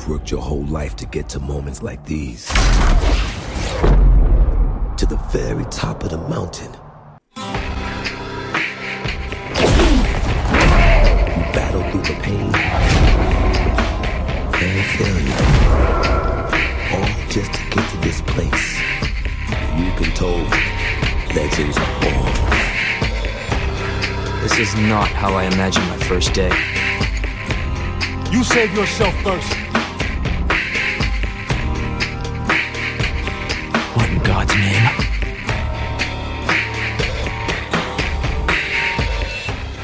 You've worked your whole life to get to moments like these. To the very top of the mountain. You battle through the pain and failure. All just to get to this place. You've been told legends are born. This is not how I imagined my first day. You save yourself first.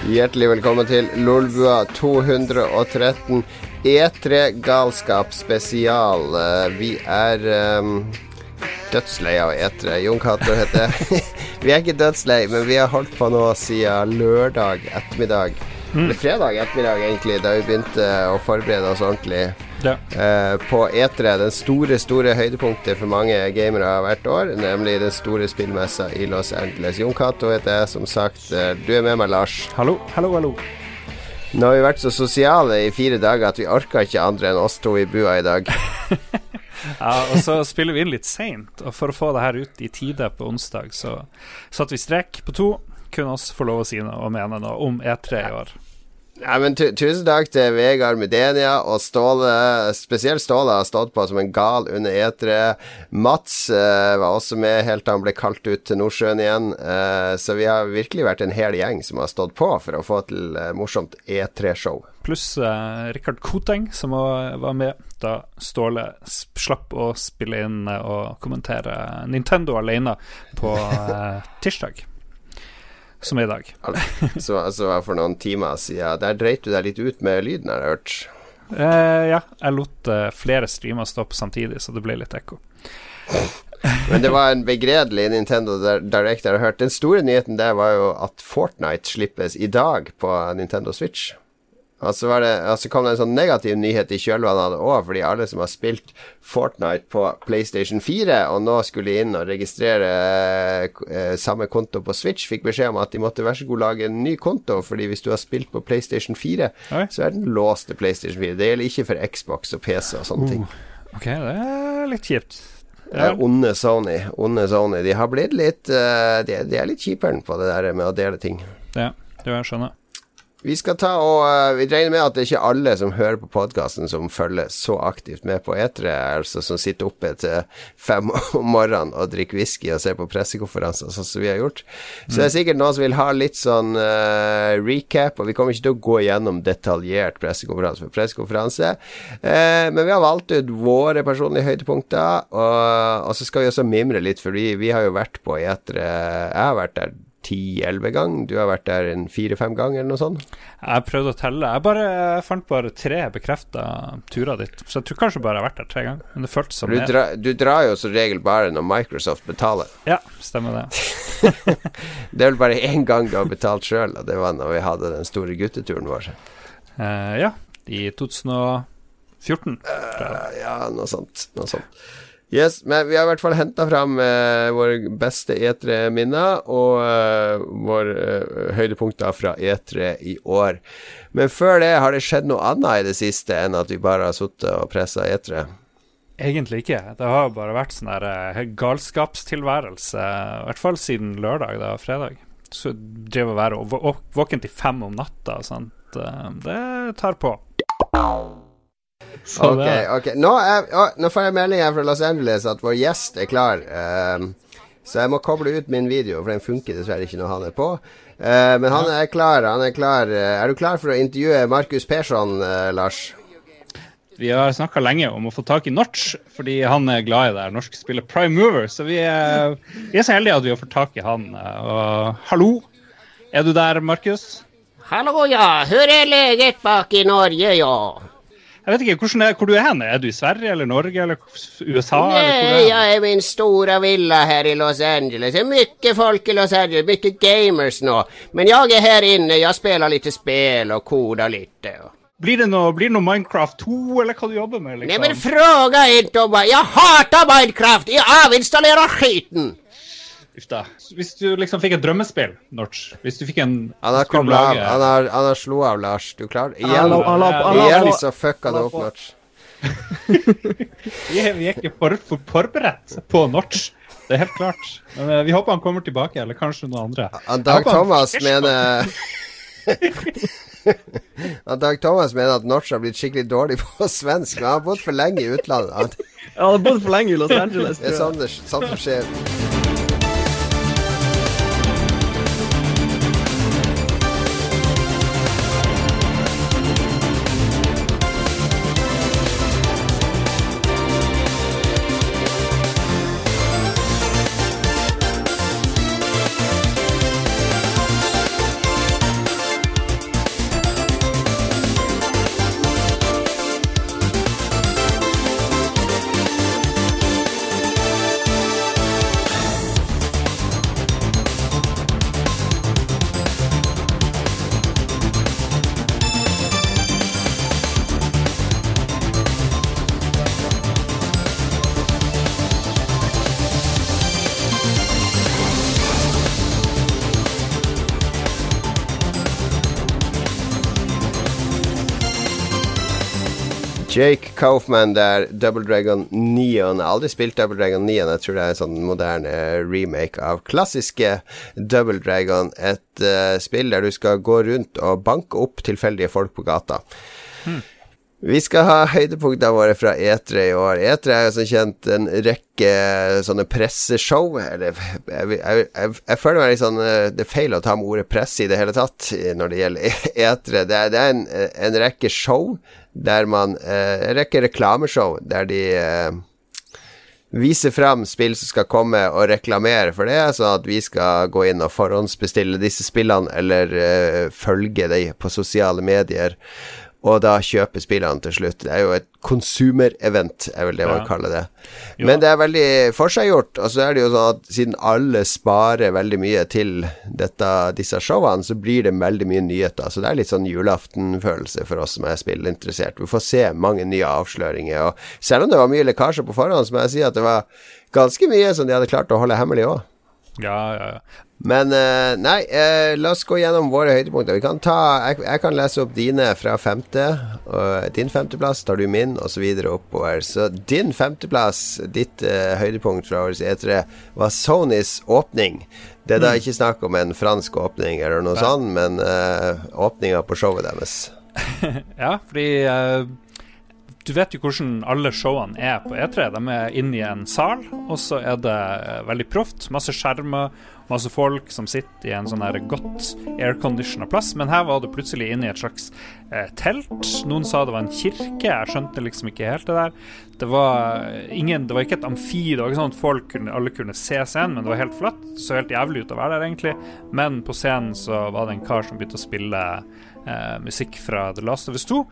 Hjertelig velkommen til Lolbua 213 E3 Galskap spesial. Eh, Vi er um, dødslei av E3. Jon Cato heter jeg. vi er ikke dødslei, men vi har holdt på nå siden lørdag ettermiddag. Eller fredag ettermiddag, egentlig, da vi begynte å forberede oss ordentlig Ja. eh, på E3. Den store, store høydepunktet for mange gamere hvert år, nemlig den store spillmessa i Los Angeles. Jon Cato heter jeg, som sagt. Eh, Du er med meg, Lars. Hallo, hallo, hallo. Nå har vi vært så sosiale i fire dager at vi orka ikke andre enn oss to i bua i dag. Ja, og så spiller vi inn litt seint, og for å få det her ut i tide på onsdag, så satte vi strek på to. Kun oss får lov å si noe og mene noe om E3 i år. Nei, men tu Tusen takk til Vegard Medenia og Ståle. Spesielt Ståle har stått på som en gal under E3. Mats eh, var også med helt til han ble kalt ut til Nordsjøen igjen. Eh, så vi har virkelig vært en hel gjeng som har stått på for å få til eh, morsomt E3-show. Pluss eh, Rikard Koteng, som var med da Ståle slapp å spille inn eh, og kommentere Nintendo alene på eh, tirsdag. Som i dag. Så altså for noen timer siden. Der dreit du deg litt ut med lyden, har jeg hørt. Eh, ja, jeg lot eh, flere streamer stå på samtidig, så det ble litt ekko. Men det var en begredelig Nintendo Direct jeg har hørt. Den store nyheten der var jo at Fortnite slippes i dag på Nintendo Switch. Og så var det, altså kom det en sånn negativ nyhet i kjølvannet av det òg, fordi alle som har spilt Fortnite på PlayStation 4, og nå skulle inn og registrere eh, samme konto på Switch, fikk beskjed om at de måtte være så god lage en ny konto, fordi hvis du har spilt på PlayStation 4, Oi. så er den låst til PlayStation 4. Det gjelder ikke for Xbox og PC og sånne ting. Ok, det er litt kjipt. Er onde Sony. Onde Sony. De har blitt litt uh, de, de er litt kjipere på det der med å dele ting. Ja, det jeg skjønner. Vi skal ta og eh, Vi regner med at det er ikke alle som hører på podkasten som følger så aktivt med på E3, altså som sitter oppe til fem om morgenen og drikker whisky og ser på pressekonferanser, sånn som vi har gjort. Så det er sikkert noen som vil ha litt sånn uh, recap, og vi kommer ikke til å gå gjennom detaljert pressekonferanse for pressekonferanse, uh, men vi har valgt ut våre personlige høydepunkter, og, og så skal vi også mimre litt, for vi, vi har jo vært på E3 Jeg har vært der ti-elleve gang. Du har vært der en fire-fem ganger, eller noe sånt. Jeg prøvde å telle. Jeg bare jeg fant bare tre bekrefta turer dit. Så jeg tror kanskje bare jeg har vært der tre ganger. Men det føltes som Du, dra, du drar jo som regel bare når Microsoft betaler. Ja, stemmer det. Det er vel bare én gang du har betalt sjøl, og det var når vi hadde den store gutteturen vår. Uh, ja, i 2014. Uh, ja, noe sånt. Noe sånt. Yes, men vi har i hvert fall henta fram eh, våre beste E3-minner og eh, våre eh, høydepunkter fra E3 i år. Men før det, har det skjedd noe annet i det siste enn at vi bare har sittet og pressa E3? Egentlig ikke. Det har bare vært sånn der eh, galskapstilværelse, i hvert fall siden lørdag, da, fredag. Så driver jeg være våken til fem om natta og sånt. Eh, Det tar på. Så Ok, det- ok. Nå, er, å, nå får jeg melding her fra Los Angeles at vår gjest er klar. Um, så jeg må koble ut min video, for den funker dessverre ikke når han er på. Uh, men han er klar. Han er klar. Eh, Er du klar for å intervjue Markus Persson, uh, Lars? Vi har snakka lenge om å få tak i Notch, fordi han er glad i det norske spillet Prime Mover. Så vi er, vi er så heldige at vi har fått tak i han. Og hallo, er du der, Markus? Hallo, ja. hører jeg läget bak i Norge, ja? Jeg vet ikke, hvordan er, hvor du er hen? Er du i Sverige eller Norge eller USA? eller hvor Nej, er jag är i min store villa her i Los Angeles. Det er mye folk i Los Angeles, mye gamers nå. Men jeg er her inne, jeg spiller litt spill og koder litt. Og... Blir det noe, blir det noe Minecraft 2, eller hva du jobber med? Liksom? Nei, men fråga ikke om Jeg hater Minecraft! Jeg avinstallerer skiten! Uff da. Hvis du liksom fikk et drømmespill, Notch Hvis du fikk en Han har kobla av. Han har, han har slo av, Lars. Du klarer Igjen, igjen så fucka det opp, Lars. Vi er, vi er ikke for, for forberedt på Notch. Det er helt klart. Men eh, vi håper han kommer tilbake, eller kanskje noen andre. Han Dag Thomas han mener Han Dag Thomas mener at Notch har blitt skikkelig dårlig på svensk, men han har bodd for lenge i utlandet. Han- har bodd for lenge i Los Angeles. Det er sånn det, sånn det skjer. Jake Kaufman der, Double Dragon Neon. Jeg har aldri spilt Double Dragon Neon. Jeg tror det er en sånn moderne remake av klassiske Double Dragon. Et uh, spill der du skal gå rundt og banke opp tilfeldige folk på gata. Vi skal ha høydepunktene våre fra E3 i år. E3 er jo som kjent en rekke sånne presseshow. Eller jeg, jeg, jeg, jeg føler meg litt sånn eh, Det er feil å ta med ordet presse i det hele tatt når det gjelder E3. Det er, det er en, en rekke show der man eh, En rekke reklameshow der de eh, vise fram spill som skal komme og reklamere for det, sånn at vi skal gå inn og forhåndsbestille disse spillene eller uh, følge dem på sosiale medier, og da kjøpe spillene til slutt. Det er jo et consumer-event, er vel det man Ja. kaller det. Jo. Men det er veldig forseggjort, og så er det jo sånn at siden alle sparer veldig mye til dette, disse showene, så blir det veldig mye nyheter. Så det er litt sånn julaftenfølelse for oss som er spillinteressert. Vi får se mange nye avsløringer. Og selv om det var mye lekkasjer på forhånd, så må jeg si at det var ganske mye som de hadde klart å holde hemmelig òg. Ja, ja, ja. Men eh, nei, eh, la oss gå gjennom våre høydepunkter. Vi kan ta Jeg, jeg kan lese opp dine fra femte. Din femteplass tar du min, osv. oppover. Så din femteplass, ditt eh, høydepunkt fra årets E3, var Sonys åpning. Det er da ikke snakk om en fransk åpning eller noe sånt, men uh, åpninga på showet deres. Ja, fordi eh, du vet jo hvordan alle showene er på E3. De er inne i en sal, og så er det eh, veldig proft. Masse skjermer, masse folk som sitter i en sånn her godt airconditiona plass. Men her var det plutselig inne i et slags eh, telt. Noen sa det var en kirke. Jeg skjønte liksom ikke helt det der. Det var eh, ingen, det var ikke et amfi. Det var ikke sånn at folk kunne, alle kunne se scenen, men det var helt flatt. Så helt jævlig ut å være der, egentlig. Men på scenen så var det en kar som begynte å spille eh, musikk fra The Last of Us 2.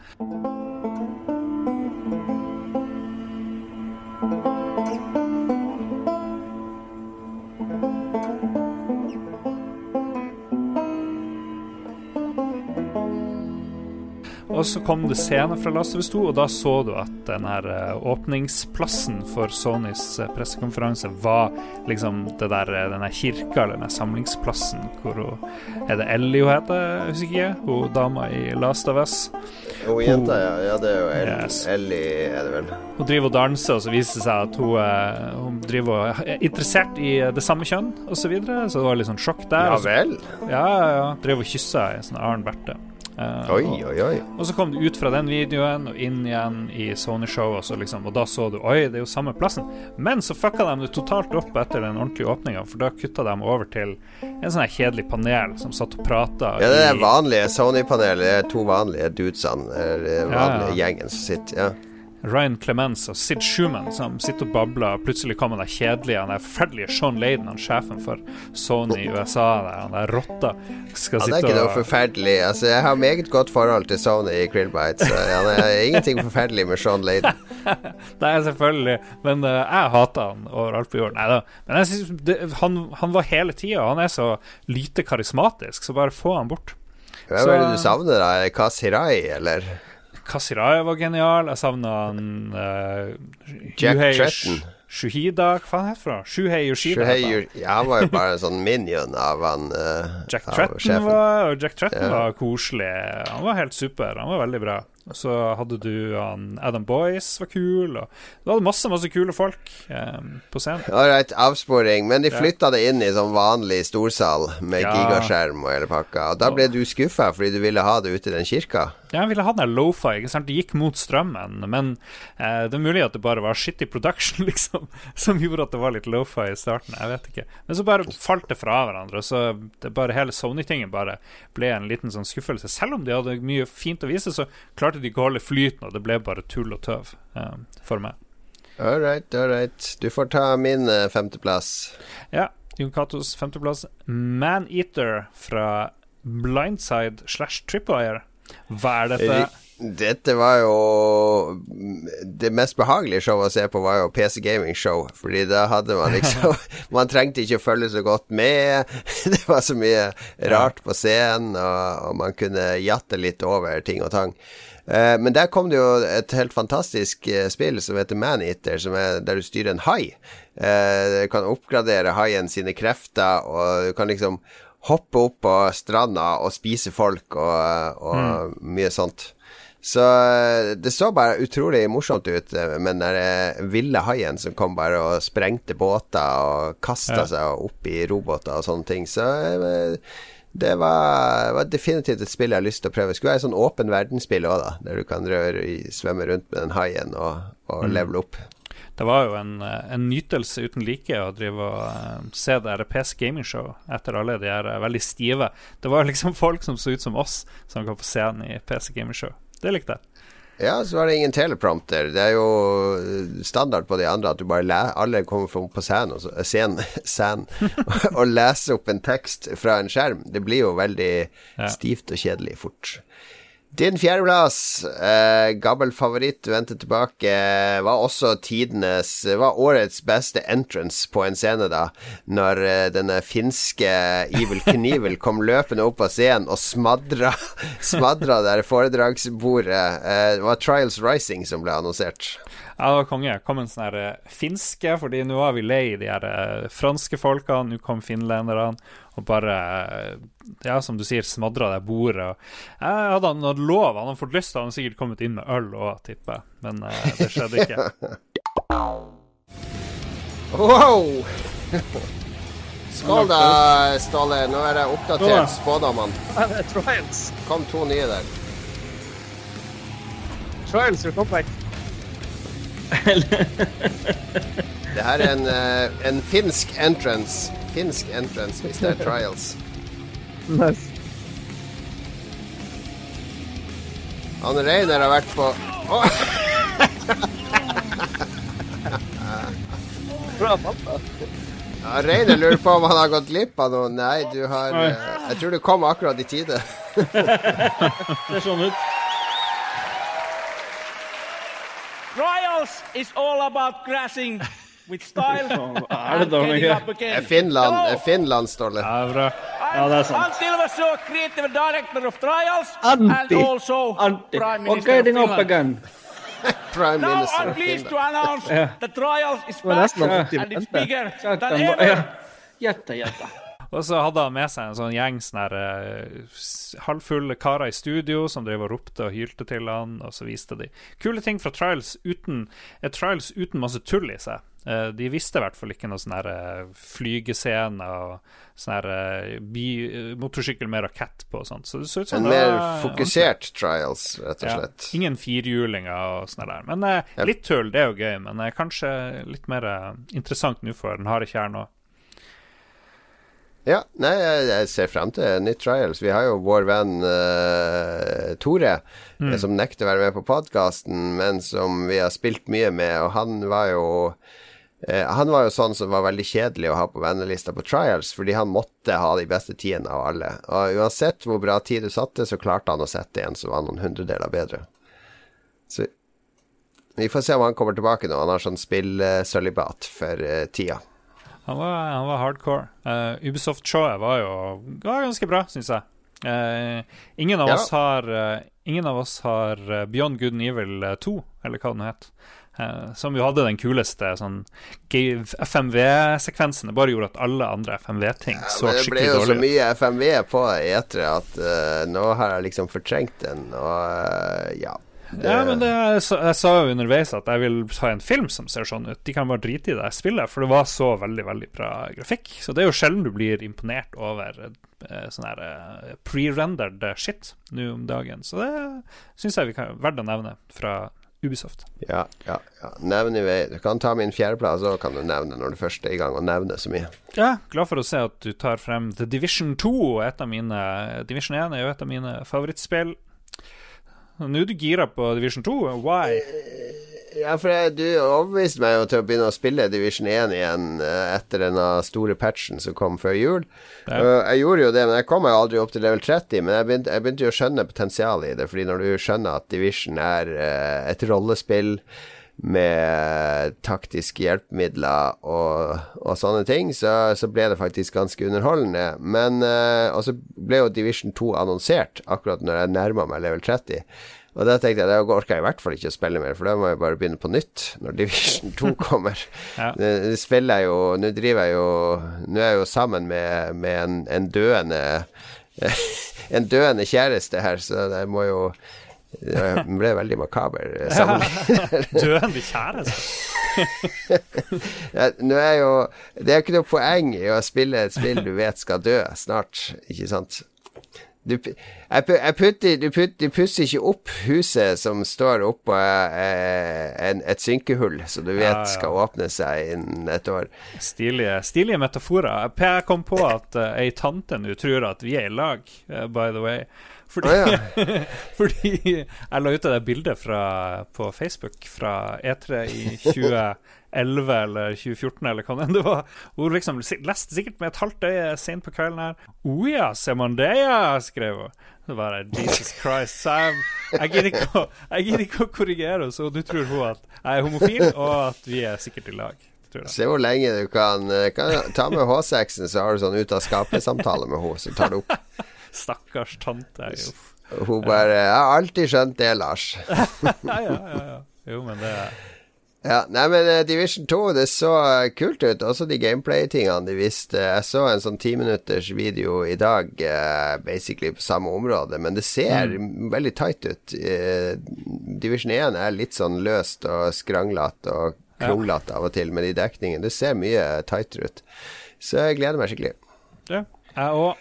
Og så kom det scener fra Last of Us 2, og da så du at den her eh, åpningsplassen for Sonys eh, pressekonferanse var liksom det der, eh, den der kirka, eller den der samlingsplassen hvor hun Er det Ellie hun heter? Husker ikke. Hun dama i Last of Us. Hun jenta, ja. ja det er jo El Yes. Ellie, er det vel. Hun driver og danser, og så viser det seg at hun, hun driver og er interessert i det samme kjønn, osv. Så, videre, så det var litt sånn sjokk der. Ja så- vel. Ja, ja, ja. Drev og kyssa ei sånn Arn Berthe. Eh, Oi, oi, oi. Og så kom du ut fra den videoen og inn igjen i Sony-showet, liksom, og da så du Oi, det er jo samme plassen. Men så fucka de det totalt opp etter den ordentlige åpninga, for da kutta de over til en sånn kjedelig panel som satt og prata Ja, det er vanlige Sony-panelet. To vanlige dudesene. Den Ja, vanlige ja. gjengen som sitter. Ja. Ryan Clements og Sid Schumann som sitter og babler. og Plutselig kommer den kjedelige, han der forferdelige Sean Layden, han sjefen for Sony i USA, der, han der rotta, skal det er ikke noe forferdelig. Altså, jeg har meget godt forhold til Sony i Krillbite, så ja, er ingenting forferdelig med Sean Layden. Nei, selvfølgelig. Men uh, jeg hater han overalt på jorden. Neida. Men jeg synes det, han, han var hele tida. Han er så lite karismatisk, så bare få han bort. Hvem er det du savner, da? Kaz Hirai, eller Kasiraya var genial. Jeg savna han uh, Jack Tretton? Shuhida, hva faen heter han? Shuhei Yoshida. Shuhei. Ja, han var jo bare en sånn minion av han uh, Jack Tretton var, Jack Tretton Ja. var koselig. Han var helt super. Han var veldig bra. Og så hadde du Adam Boyce var kul, og du hadde masse masse kule folk eh, på scenen. Ålreit, avsporing. Men de flytta det inn i sånn vanlig storsal med Ja. gigaskjerm og hele pakka. Og da ble du skuffa fordi du ville ha det ute i den kirka? Ja, Jeg ville ha den sant? Det gikk mot strømmen, men eh, det er mulig at det bare var shitty production, liksom, som gjorde at det var litt lofa i starten. Jeg vet ikke. Men så bare falt det fra hverandre, så det bare hele Sony-tingen bare ble en liten sånn skuffelse. Selv om de hadde mye fint å vise, så klarte de ikke å holde flyten, og det ble bare tull og tøv eh, for meg. Ålreit, ålreit. Du får ta min uh, femteplass. Ja, Jon Katos femteplass. Maneater fra Blindside slash Tripwire. Hva er dette? Dette var jo Det mest behagelige showet å se på var jo PC Gaming Show. Fordi da hadde man liksom Man trengte ikke å følge så godt med. Det var så mye rart på scenen, og, og man kunne jatte litt over ting og tang. Eh, men der kom det jo et helt fantastisk eh, spill som heter Maneater, som er der du styrer en hai. Eh, du kan oppgradere haien sine krefter, og du kan liksom hoppe opp på stranda og spise folk og, og mye sånt. Så det så bare utrolig morsomt ut med den der ville haien som kom bare og sprengte båter og kasta Ja. seg opp i roboter og sånne ting. Så det var, var definitivt et spill jeg har lyst til å prøve. Det skulle være et sånn åpen verdensspill òg, da. Der du kan røre, i- svømme rundt med den haien og, og levele opp. Det var jo en, en nytelse uten like å drive og eh, se det her PS Gaming Show etter alle de her eh, veldig stive. Det var liksom folk som så ut som oss, som kom på scenen i PC Gaming Show. Det likte jeg. Ja, så var det ingen teleprompter. Det er jo standard på de andre at du bare læ alle kommer på scenen og, så- eh, scenen, scenen, og leser opp en tekst fra en skjerm. Det blir jo veldig Ja. stivt og kjedelig fort. Din fjerdeplass, eh, gammel favoritt, du vendte tilbake, var også tidenes Var årets beste entrance på en scene, da. Når eh, denne finske Evil Knievel kom løpende opp av scenen og smadra, smadra der foredragsbordet. Eh, det var Trials Rising som ble annonsert. Ja, det var konge. Kom en sånn her eh, finske, fordi nå er vi lei de her eh, franske folkene. Nå kom finlenderne og bare, eh, ja, som du sier, smadra det bordet. Jeg hadde han hatt lov, han hadde fått lyst, hadde han sikkert kommet inn med øl òg, tipper jeg. Men uh, det skjedde ikke. Wow! Skål da, Ståle. Nå er det oppdatert er Trials. Kom to nye der. Trials comeback. Det her er en, eh, en finsk entrance. Finsk entrance hvis det er trials. Nice. Han Reiner har vært på Bra pappa. ja, Reiner lurer på om han har gått glipp av noe. Nei, du har eh, Jeg tror du kom akkurat i tide. Ser sånn ut. Trials is all about crashing with style er det and da, getting up again. Er Finland, Hello, er Finland Ståle. Ja, bra. Ja, det er sant. I'm Silverso, creative director of Trials Anti. and also Anti. Prime Og Minister of getting up Finland. again. Prime Now Minister I'm of pleased to Finland. announce Ja. that Trials is var back nesten at du and it's vente. bigger than den ever. ja. Gjette, gjette. Og så hadde han med seg en sånn gjeng sånne her, eh, halvfulle karer i studio som drev og ropte og hylte til han, og så viste de kule ting fra Trials uten, et Trials uten masse tull i seg. Uh, de visste i hvert fall ikke noe sånn her eh, flygescene og sånn her eh, eh, motorsykkel med rakett på og sånt. Så det så ut som En mer var fokusert trials, rett og ja, slett. Ingen firhjulinger og sånn der. Men eh, litt tull, det er jo gøy. Men eh, kanskje litt mer eh, interessant nå for den harde kjernen òg. Ja, nei, jeg, ser frem til nytt trials. Vi har jo vår venn uh, Tore, mm. som nekter å være med på podkasten, men som vi har spilt mye med, og han var jo eh, han var jo sånn som var veldig kjedelig å ha på vennelista på trials, fordi han måtte ha de beste tidene av alle. Og uansett hvor bra tid du satte, så klarte han å sette en som var noen hundredeler bedre. Så vi får se om han kommer tilbake nå. Han har sånn spillsølibat for eh, tida. Han var, han var hardcore. Uh, Ubisoft Showet var jo var ganske bra, syns jeg. Uh, ingen, av Ja. oss har, eh, ingen av oss har Beyond Good and Evil eh, 2, eller hva den het. Eh, som jo hadde den kuleste sånn FMV-sekvensen. Det bare gjorde at alle andre FMV-ting så skikkelig dårlig ut. det ble jo så mye FMV på etere at nå har jeg liksom fortrengt den, og eh, ja. Ja, men det, jeg, sa- jo underveis at jeg vil ta en film som ser sånn ut. De kan bare drite i det spillet, for det var så veldig veldig bra grafikk. Så det er jo sjelden du blir imponert over eh, sånn her eh, pre-rendered shit nå om dagen. Så det syns jeg vi kan verdt å nevne fra Ubisoft. Ja, ja, ja. Nevn i vei. Du kan ta min fjerdeplass, og kan du nevne når du først er i gang å nevne så mye. Ja, glad for å se at du tar frem The Division 2. Et av mine, Division 1 er jo et av mine favorittspill. Nå er du gira på Division 2. Why? Ja, for jeg, du overbeviste meg jo til å begynne å spille Division 1 igjen eh, etter den eh, store patchen som kom før jul. Ja. Jeg gjorde jo det, men jeg kom meg aldri opp til level 30. Men jeg begynte, jeg begynte jo å skjønne potensialet i det, fordi når du skjønner at Division er eh, et rollespill med taktiske hjelpemidler og, og sånne ting, så, så ble det faktisk ganske underholdende. Men uh, Og så ble jo Division 2 annonsert akkurat når jeg nærma meg level 30. Og da tenkte jeg det orker jeg i hvert fall ikke å spille mer, for da må jeg bare begynne på nytt når Division 2 kommer. Ja. Nå spiller jeg jo Nå driver jeg jo Nå er jeg jo sammen med, med en, en døende En døende kjæreste her, så jeg må jo Det ble veldig makaber sammenligning. Døende kjæreste. Nå er jo Det er jo ikke noe poeng i å spille et spill du vet skal dø snart, ikke sant? Du, jeg, putter, du, putter, du pusser ikke opp huset som står oppå eh, et synkehull, som du vet Ja, ja. skal åpne seg innen et år. Stilige, stilige metaforer. Jeg kom på at uh, ei tante nå tror at vi er i lag, eh, by the way. Fordi, Å, fordi jeg la ut det bildet fra, på Facebook fra E3 i 2011 eller 2014 eller hva det var. Hun liksom leste sikkert med et halvt øye sent på kvelden her. Å ja, ser man det, ja, skrev hun. Så bare Jesus Christ. Sam. jeg, gidder ikke, ikke å korrigere, så du tror hun at jeg er homofil, og at vi er sikkert i lag. Se hvor lenge du kan, eh, kan Ta med H6-en, så har du sånn ut av skapet-samtale med henne, så tar du opp. Stakkars tante. Uff. Hun bare 'Jeg har alltid skjønt det, Lars'. Ja, ja, ja, ja. Jo, men det Ja, nei, men eh, Division 2, det så eh, kult ut. Også de gameplay-tingene de viste. Jeg så en sånn timinutters video i dag, eh, basically på samme område, men det ser veldig tight ut. Division 1 er litt sånn løst og skranglete og Ja. av og til med de dekningene. Det ser mye tightere ut. Så jeg gleder meg skikkelig. Ja. Jeg òg.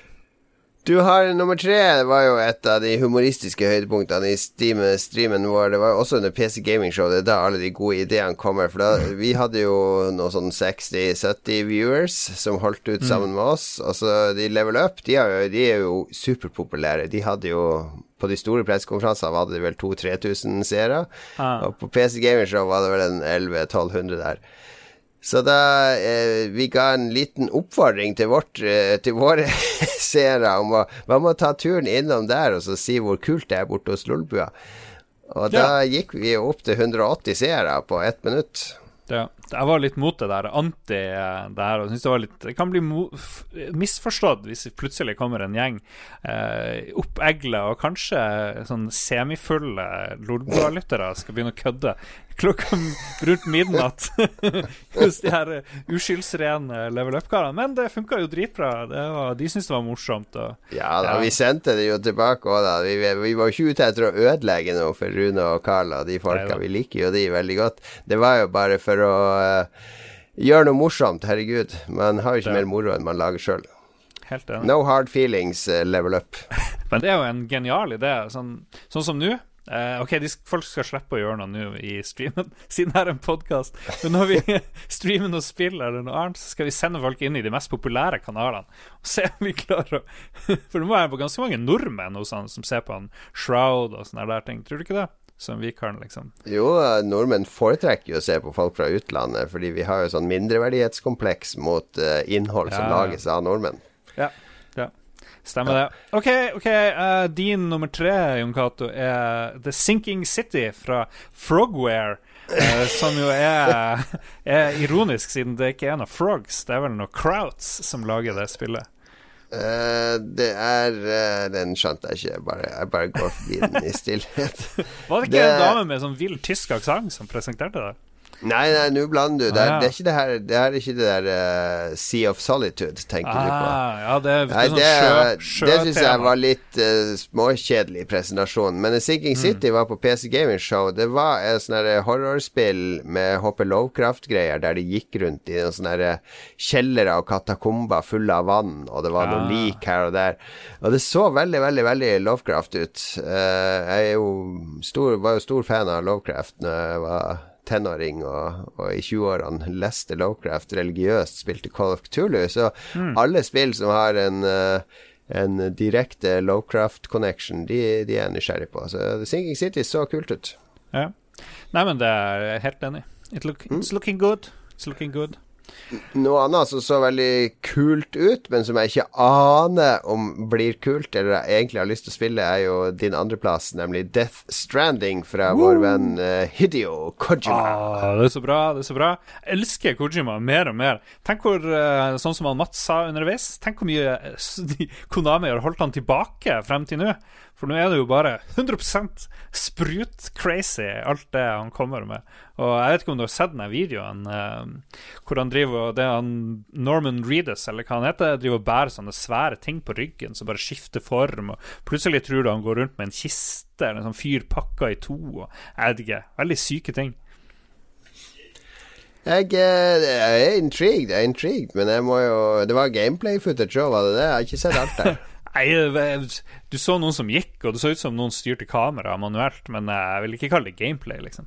Du har nummer tre, det var jo et av de humoristiske høydepunktene i Steam, streamen vår. Det var jo også under PC Gaming Show, det er da alle de gode ideene kommer. For da, vi hadde jo noe sånn 60-70 viewers som holdt ut sammen med oss. Og så de Level Up, de, har jo, de er jo superpopulære. De hadde jo på de store pressekonferansene hadde de vel 2000-3000 seere. Ah. Og på PC Gaming Show var det vel en 1100-1200 der. Så da eh, vi ga en liten oppfordring til, vårt, eh, til våre seere om å man må ta turen innom der og så si hvor kult det er borte hos Lolbua? Og da gikk vi opp til 180 seere på ett minutt. Ja. Jeg var litt mot det der, anti eh, det her. Og synes det, var litt, det kan bli misforstått hvis plutselig kommer en gjeng eh, oppegla og kanskje sånn semifulle Lolbua-lyttere skal begynne å kødde klokka rundt midnatt hos de her eh, uskyldsrene level up-karene. Men det funka jo dritbra. Det var, de syntes det var morsomt. Og, Ja da, Ja. vi sendte det jo tilbake òg, da. Vi, vi var ikke ute etter å ødelegge noe for Rune og Carl og de folka. Vi liker jo de veldig godt. Det var jo bare for å uh, gjøre noe morsomt. Herregud. Man har jo ikke det. mer moro enn man lager sjøl. No hard feelings, uh, level up. Men det er jo en genial idé. Sånn, sånn som nå. Eh, ok, de, folk skal slippe å gjøre noe nå i streamen, siden det er en podkast. Men når vi streamer noe spill eller noe annet, så skal vi sende folk inn i de mest populære kanalene og se om vi klarer å For det må være ganske mange nordmenn hos han som ser på han Shroud og sånne der ting. Tror du ikke det? Som vi kan, liksom. Jo, eh, nordmenn foretrekker jo å se på folk fra utlandet, fordi vi har jo sånn mindreverdighetskompleks mot eh, innhold som Ja. lages av nordmenn. Ja. Ja. Stemmer det. OK, ok, uh, din nummer tre, Jon Cato, er The Sinking City fra Frogware. Uh, som jo er, er ironisk, siden det ikke er noen frogs. Det er vel noen Krauts som lager det spillet. Uh, det er Den skjønte jeg ikke. Jeg bare, jeg bare går forbi den i stillhet. Var det ikke Det- en dame med sånn vill tysk aksent som presenterte det? Nei, nei, nå blander du. Det er, Ah, ja. det er ikke det her Det er ikke det der uh, Sea of Solitude, tenker du på. Ah, ja, det, er- det Nei, er sånn det, sjø, det syns jeg var litt uh, småkjedelig presentasjon. Men Sinking City var på PC Gaming Show. Det var et sånt her horrorspill med HP Lovecraft-greier, der de gikk rundt i en sånne kjellere og katakomber fulle av vann, og det var noen Ah. lik her og der. Og det så veldig, veldig veldig Lovecraft ut. Uh, jeg jo stor, var jo stor fan av Lovecraft Når jeg var tenåring og, og i 20-årene leste Lovecraft religiøst, spilte Call of Cthulhu. Så alle spill som har en eh, en direkte Lovecraft-connection, de, de er jeg nysgjerrig på. Så The Sinking City så kult ut. Ja. Nei, men det er jeg helt enig i. It look, it's looking good. It's looking good. Noe annet som så veldig kult ut, men som jeg ikke aner om blir kult, eller jeg egentlig har lyst til å spille, er jo din andreplass, nemlig Death Stranding fra vår venn eh, Hideo Kojima. Ah, det er så bra, det er så bra. Jeg elsker Kojima mer og mer. Tenk hvor, eh, sånn som han Mats sa underveis, tenk hvor mye eh, Konami har holdt han tilbake frem til nå. For nå er det jo bare 100% sprut-crazy, alt det han kommer med. Og jeg vet ikke om du har sett den videoen eh, hvor han driver Det han Norman Reedus, eller hva han heter, driver og bærer sånne svære ting på ryggen som bare skifter form. Og plutselig tror du han går rundt med en kiste eller en sånn fyr pakka i to. Og, jeg vet ikke. Veldig syke ting. Jeg, eh, jeg er intrigued, jeg er intrigued, men jeg må jo Det var gameplay-footage òg, var det det? Jeg har ikke sett alt der. Nei, du så noen som gikk, og det så ut som noen styrte kameraet manuelt, men jeg vil ikke kalle det gameplay, liksom.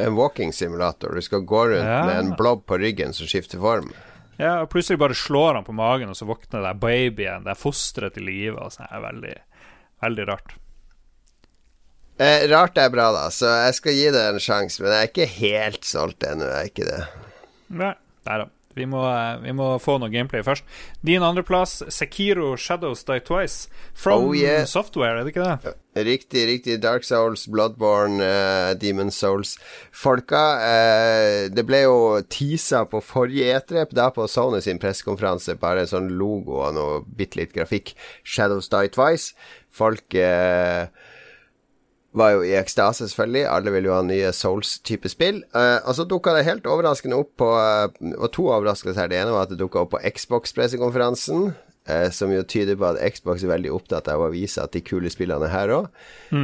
En walking simulator. Du skal gå rundt Ja. med en blob på ryggen som skifter form. Ja, og Plutselig bare slår han på magen, og så våkner det babyen, det er fosteret til live. Det er veldig, veldig rart. Eh, rart er bra, da, så jeg skal gi det en sjanse, men jeg er ikke helt solgt ennå. Jeg er ikke det. Nei, nei da. Vi må, eh, vi må få noe gameplay først. Din andreplass, Sekiro Shadows Die Twice. From Oh, yeah. Software, er det ikke det? Riktig, riktig. Dark Souls, Bloodborne, uh, Demon Souls. Folka, uh, det ble jo teasa på forrige E3, da på Sony sin pressekonferanse, bare sånn logo og noe bitte litt grafikk. Shadows Die Twice. Folk eh, var jo i ekstase, selvfølgelig. Alle vil jo ha nye Souls-type spill. Uh, og så dukka det helt overraskende opp på uh, Og to overraskelser her. Det ene var at det dukka opp på Xbox-pressekonferansen. Uh, som jo tyder på at Xbox er veldig opptatt av å vise at de kule spillene er her òg.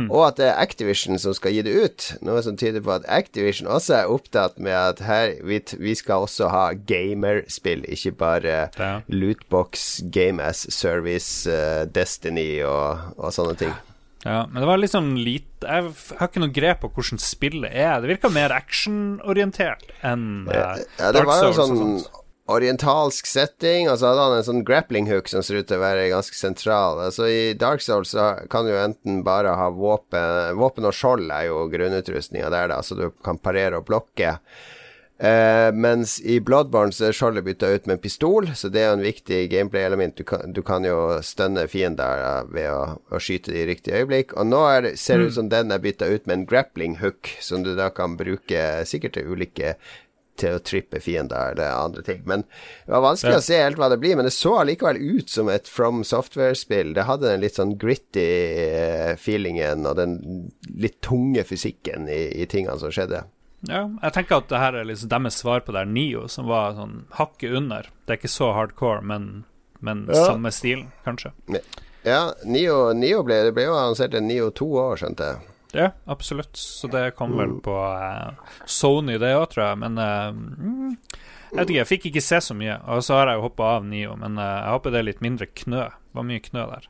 Og at det er Activision som skal gi det ut. Noe som tyder på at Activision også er opptatt med at her vi, vi skal også ha gamerspill, ikke bare Ja. lootbox, game as service, eh, Destiny og, og sånne ting. Ja, men det var liksom lite Jeg har ikke noe grep på hvordan spillet er. Det virka mer actionorientert enn eh, Ja, det var jo sånn orientalsk setting, og så hadde han en sånn grappling hook som ser ut til å være ganske sentral. Altså I Dark Souls så kan du jo enten bare ha våpen Våpen og skjold er jo grunnutrustninga der, da, så du kan parere og blokke. Eh, mens i Bloodborne så er skjoldet bytta ut med en pistol, så det er jo en viktig gameplay-element. Du, kan- du kan jo stønne fiender ved å, å skyte i riktig øyeblikk. Og nå det, ser det ut som den er bytta ut med en grappling hook, som du da kan bruke sikkert til ulike til å trippe fiender eller andre ting. Men det var vanskelig Ja. å se helt hva det blir. Men det så allikevel ut som et From Software-spill. Det hadde den litt sånn gritty eh, feelingen og den litt tunge fysikken i, i tingene som skjedde. Ja, jeg tenker at det her er liksom deres svar på det her Nio, som var sånn hakket under. Det er ikke så hardcore, men, men Ja. samme stilen, kanskje. Ja, Nio, Nio ble, det ble jo annonsert en Nio to år, skjønte jeg. Ja, absolutt. Så det kom vel på uh, Sony, det òg, tror jeg. Men uh, mm, jeg vet ikke, jeg fikk ikke se så mye. Og så har jeg jo hoppa av Nio, men uh, jeg håper det er litt mindre knø. Det var mye knø der.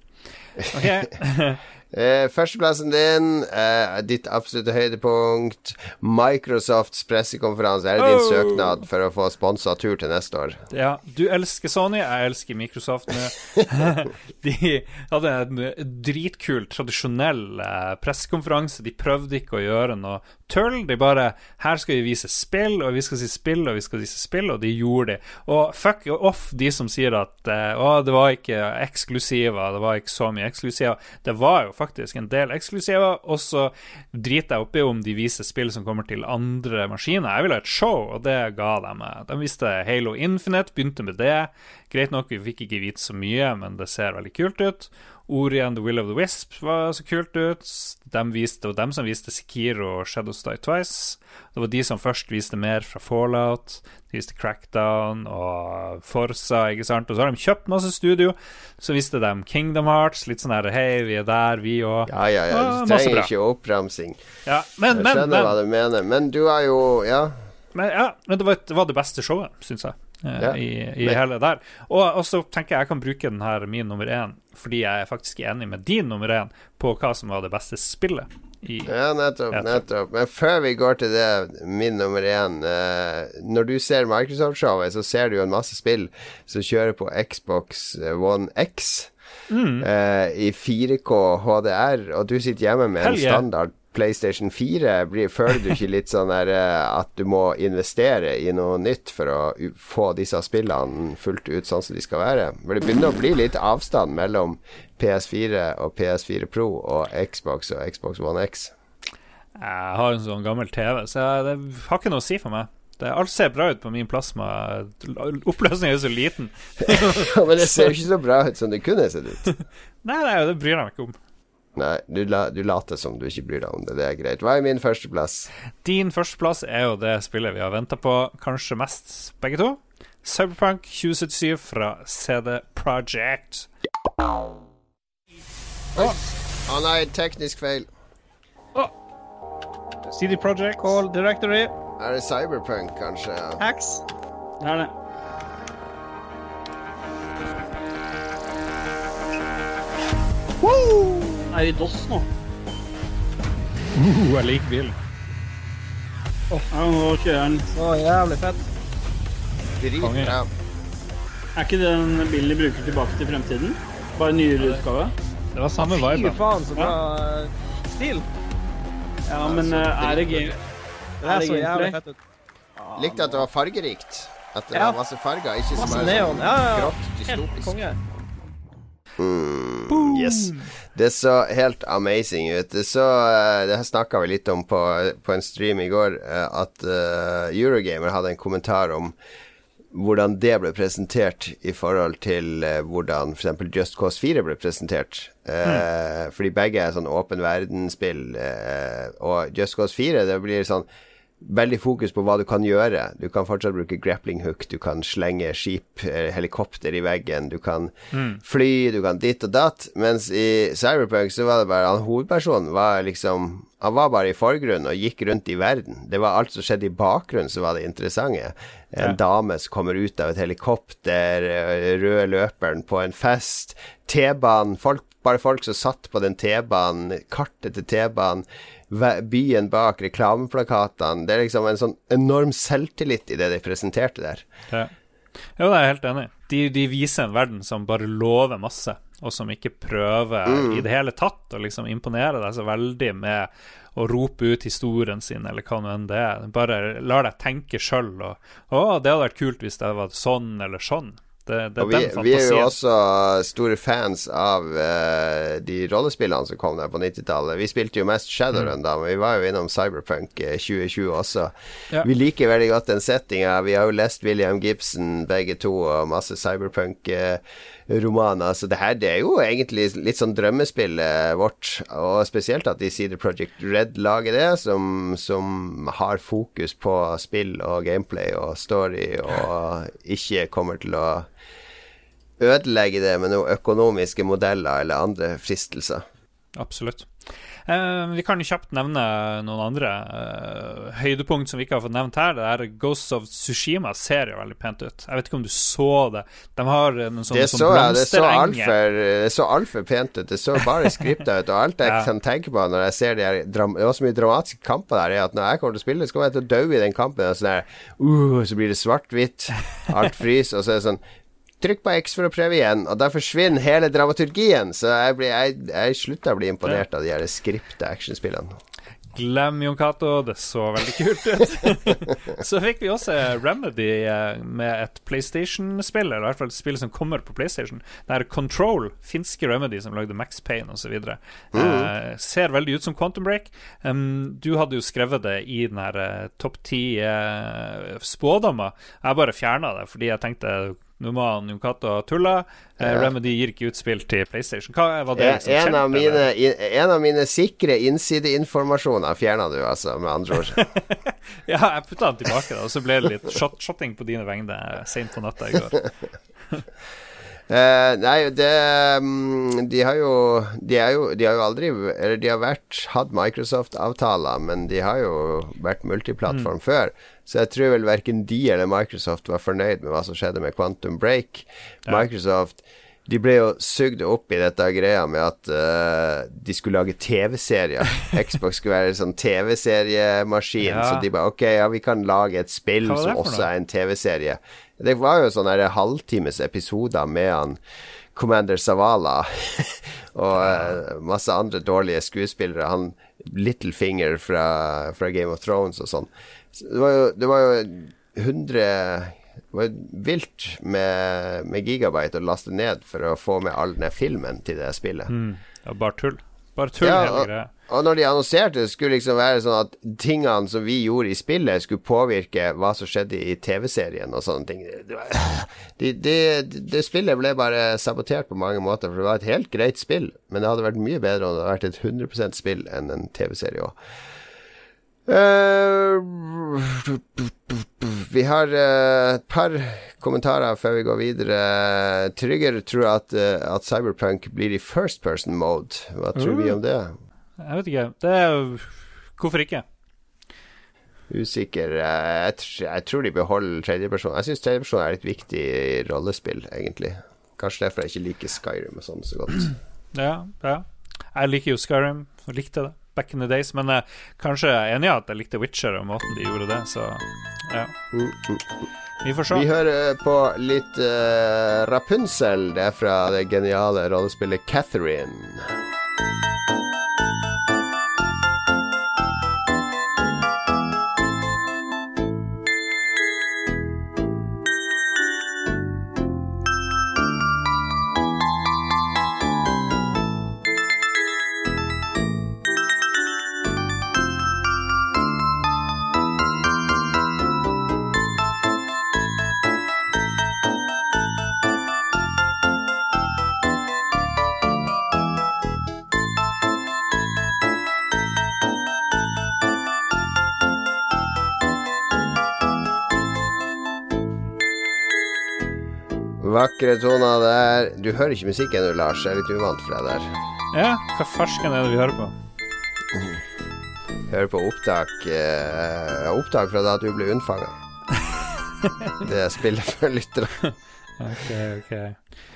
Ok, Eh, førsteplassen din, eh, ditt absolutte høydepunkt, Microsofts pressekonferanse. Er det din Oh. søknad for å få sponsa tur til neste år? Ja, du elsker Sony, jeg elsker Microsoft de hadde en dritkul, tradisjonell eh, pressekonferanse. De prøvde ikke å gjøre noe tull. De bare Her skal vi vise spill, og vi skal si spill, og vi skal vise spill, og de gjorde det. Og fuck off de som sier at eh, å, det var ikke eksklusiver, det var ikke så mye eksklusiver. Det var jo faktisk en del eksklusiver, og så driter jeg oppi om de viser spill som kommer til andre maskiner. Jeg vil ha et show, og det ga de meg. De viste Halo Infinite, begynte med det. Greit nok, vi fikk ikke vite så mye, men det ser veldig kult ut. Ori and the Will of the Wisp var så kult ut. De viste, det var dem som viste Sekiro og Shadows Die Twice. Det var de som først viste mer fra Fallout. De viste Crackdown og Forsa, ikke sant. Og så har de kjøpt masse studio. Så viste de Kingdom Hearts. Litt sånn her Hei, vi er der, vi òg. Ja, ja, ja. Du trenger ikke oppramsing. Ja, men, Jeg men, skjønner hva men, du mener. Men du har jo Ja. men, ja, men det, var, det var det beste showet, syns jeg. Eh, Ja. I, i hele der. Og, så tenker jeg jeg kan bruke den her min nummer én, fordi jeg er faktisk enig med din nummer én på hva som var det beste spillet. I, Ja, nettopp. Nettopp Men før vi går til det, min nummer én eh, Når du ser Microsoft-showet, så ser du jo en masse spill som kjører på Xbox One X Mm. eh, i 4K HDR, og du sitter hjemme med en Hell yeah. standard PlayStation 4. Blir, føler du ikke litt sånn der eh, at du må investere i noe nytt for å få disse spillene fullt ut sånn som de skal være? For det begynner å bli litt avstand mellom PS4 og PS4 Pro og Xbox og Xbox One X. Jeg har en sånn gammel TV, så jeg, det har ikke noe å si for meg. Det, alt ser bra ut på min plasma. Oppløsningen er så liten. Men det ser jo ikke så bra ut som det kunne sett ut. Nei, nei, det bryr jeg meg ikke om. Nei, du, la, du later som du ikke bryr deg om det. Det er greit. Hva er min førsteplass? Din førsteplass er jo det spillet vi har venta på kanskje mest, begge to. Cyberpunk 2077 fra CD Project. Å nei, teknisk feil. CD Project. Call Directory. Er det Cyberpunk, kanskje? Ja. Hacks. Det er det. Er i DOS nå? Uh, jeg liker bilen. Ja, nå kjører den. Så jævlig fett. Dritbra. Er ikke den bilen de bruker tilbake til fremtiden? Bare nyere utgave? Det var samme vibe. Fy faen, så bra ja. stil. Ja, men eh, er det game... Det her så jævlig fett ut. Likte at det var fargerikt. At det Ja. var masse farger, ikke Masse som neon. sånn Ja, ja, grått, grått, Helt dystopisk. konge. Mm, yes. Det så helt amazing ut. Det så eh, Det snakka vi litt om på, på en stream i går, eh, at eh, Eurogamer hadde en kommentar om hvordan det ble presentert i forhold til uh, hvordan f.eks. Just Cause 4 ble presentert. Eh, Fordi begge er sånn åpen verden-spill. eh, og Just Cause 4 det blir sånn veldig fokus på hva du kan gjøre. Du kan fortsatt bruke grappling hook, du kan slenge skip, eh, helikopter i veggen, du kan fly, du kan ditt og datt. Mens i Cyberpunk så var det bare han hovedpersonen var liksom Han var bare i forgrunnen og gikk rundt i verden. Det var alt som skjedde i bakgrunnen som var det interessante. En dame som kommer ut av et helikopter, eh, røde løperen på en fest, T-banen, bare folk som satt på den T-banen, kartet til T-banen byen bak reklameplakatene. Det er liksom en sånn enorm selvtillit i det de presenterte der. Ja. Jo, det er jeg helt enig i. De, de viser en verden som bare lover masse, og som ikke prøver i det hele tatt å liksom imponere deg så veldig med å rope ut historien sin, eller hva nå enn det er. Bare lar deg tenke sjøl, og 'Å, det hadde vært kult hvis det var sånn eller sånn'. Det, det er vi, den vi er jo også store fans av uh, de rollespillene som kom der på 90-tallet. Vi spilte jo mest Shadowrun da, men vi var jo innom Cyberpunk eh, 2020 også. Ja. Vi liker veldig godt den settinga. Vi har jo lest William Gibson begge to, og masse Cyberpunk-romaner. Så det her det er jo egentlig litt sånn drømmespillet vårt, og spesielt at de Cedar Project Red lager det, som, som har fokus på spill og gameplay og story, og ikke kommer til å ødelegge det med noen økonomiske modeller eller andre fristelser. Absolutt. Eh, vi kan jo kjapt nevne noen andre eh, høydepunkt som vi ikke har fått nevnt her. Det er Ghosts of Tsushima ser jo veldig pent ut. Jeg vet ikke om du så det. De har noen sånne Det sånn så jeg, det så altfor alt pent ut. Det så bare skripta ut. Og alt jeg Ja. kan tenke på når jeg ser de her Det var så mye dramatiske kamper der, er at når jeg kommer til å spille, så kommer jeg til å dø i den kampen. Og sånn der, uh, så blir det svart-hvitt, alt fryser, og så er det sånn Trykk på X for å prøve igjen, og da forsvinner hele dramaturgien. Så jeg, blir, jeg, jeg slutter å bli imponert av de her skripte actionspillene. Glem Jon Cato, det så veldig kult ut. så fikk vi også Remedy eh, med et PlayStation-spill, eller i hvert fall et spill som kommer på PlayStation. Det er Control, finske Remedy som lagde Max Payne osv. Mm. Eh, ser veldig ut som Quantum Break. Um, du hadde jo skrevet det i den her eh, topp ti eh, spådommer. Jeg bare fjerna det fordi jeg tenkte Nå må han og tulle. Eh, Ja. Remedy gir ikke ut spill til PlayStation. Hva var det En, liksom en, kjent, av mine, en av mine sikre innsideinformasjoner fjerna du, altså, med andre ord. Ja, jeg putta den tilbake, da, og så ble det litt shot shotting på dine vegne seint på natta i går. Eh, nei, det mm, De har jo De, jo, de har jo aldri Eller de har vært hatt Microsoft-avtaler, men de har jo vært multiplattform før. Så jeg tror vel verken de eller Microsoft var fornøyd med hva som skjedde med Quantum Break. Microsoft de ble jo sugd opp i dette greia med at uh, de skulle lage TV-serier. Xbox skulle være en sånn TV-seriemaskin. Ja. Så de bare Ok, ja, vi kan lage et spill som også noe? er en TV-serie. Det var jo sånne halvtimes episoder med han Commander Zavala og eh, masse andre dårlige skuespillere. Han Littlefinger fra, fra Game of Thrones og sånn. Så det var jo, det var jo 100 Det var vilt med, med gigabyte å laste ned for å få med all den filmen til det spillet. Mm. Ja, bare tull. Bare tull, Ja, hele greia. Og når de annonserte, det skulle liksom være sånn at tingene som vi gjorde i spillet, skulle påvirke hva som skjedde i TV-serien og sånne ting. Det, det, det, spillet ble bare sabotert på mange måter, for det var et helt greit spill, men det hadde vært mye bedre om det hadde vært et 100% spill enn en TV-serie òg. vi har eh, et par kommentarer før vi går videre. Trygger tror at, uh, at Cyberpunk blir i first person mode. Hva tror vi om det? Jeg vet ikke. Det er jo Hvorfor ikke? Usikker. Eh, Jeg, jeg tror de beholder tredjeperson. Jeg syns tredjeperson er et viktig rollespill, egentlig. Kanskje derfor jeg ikke liker Skyrim og sånn så godt. Ja, ja. Jeg liker jo Skyrim, og likte det back in the days, men eh, kanskje jeg er enig i at jeg likte Witcher og måten de gjorde det, så ja. Vi får se. Vi hører på litt uh, Rapunzel. Det er fra det geniale rollespillet Catherine. Vakre toner der. Du hører ikke musikken du, Lars. Jeg er litt uvant for deg der. Ja, hva farsken er det vi hører på? Hører på opptak eh, Opptak fra da du ble unnfanga. Det spiller for lyttere. Ok, ok.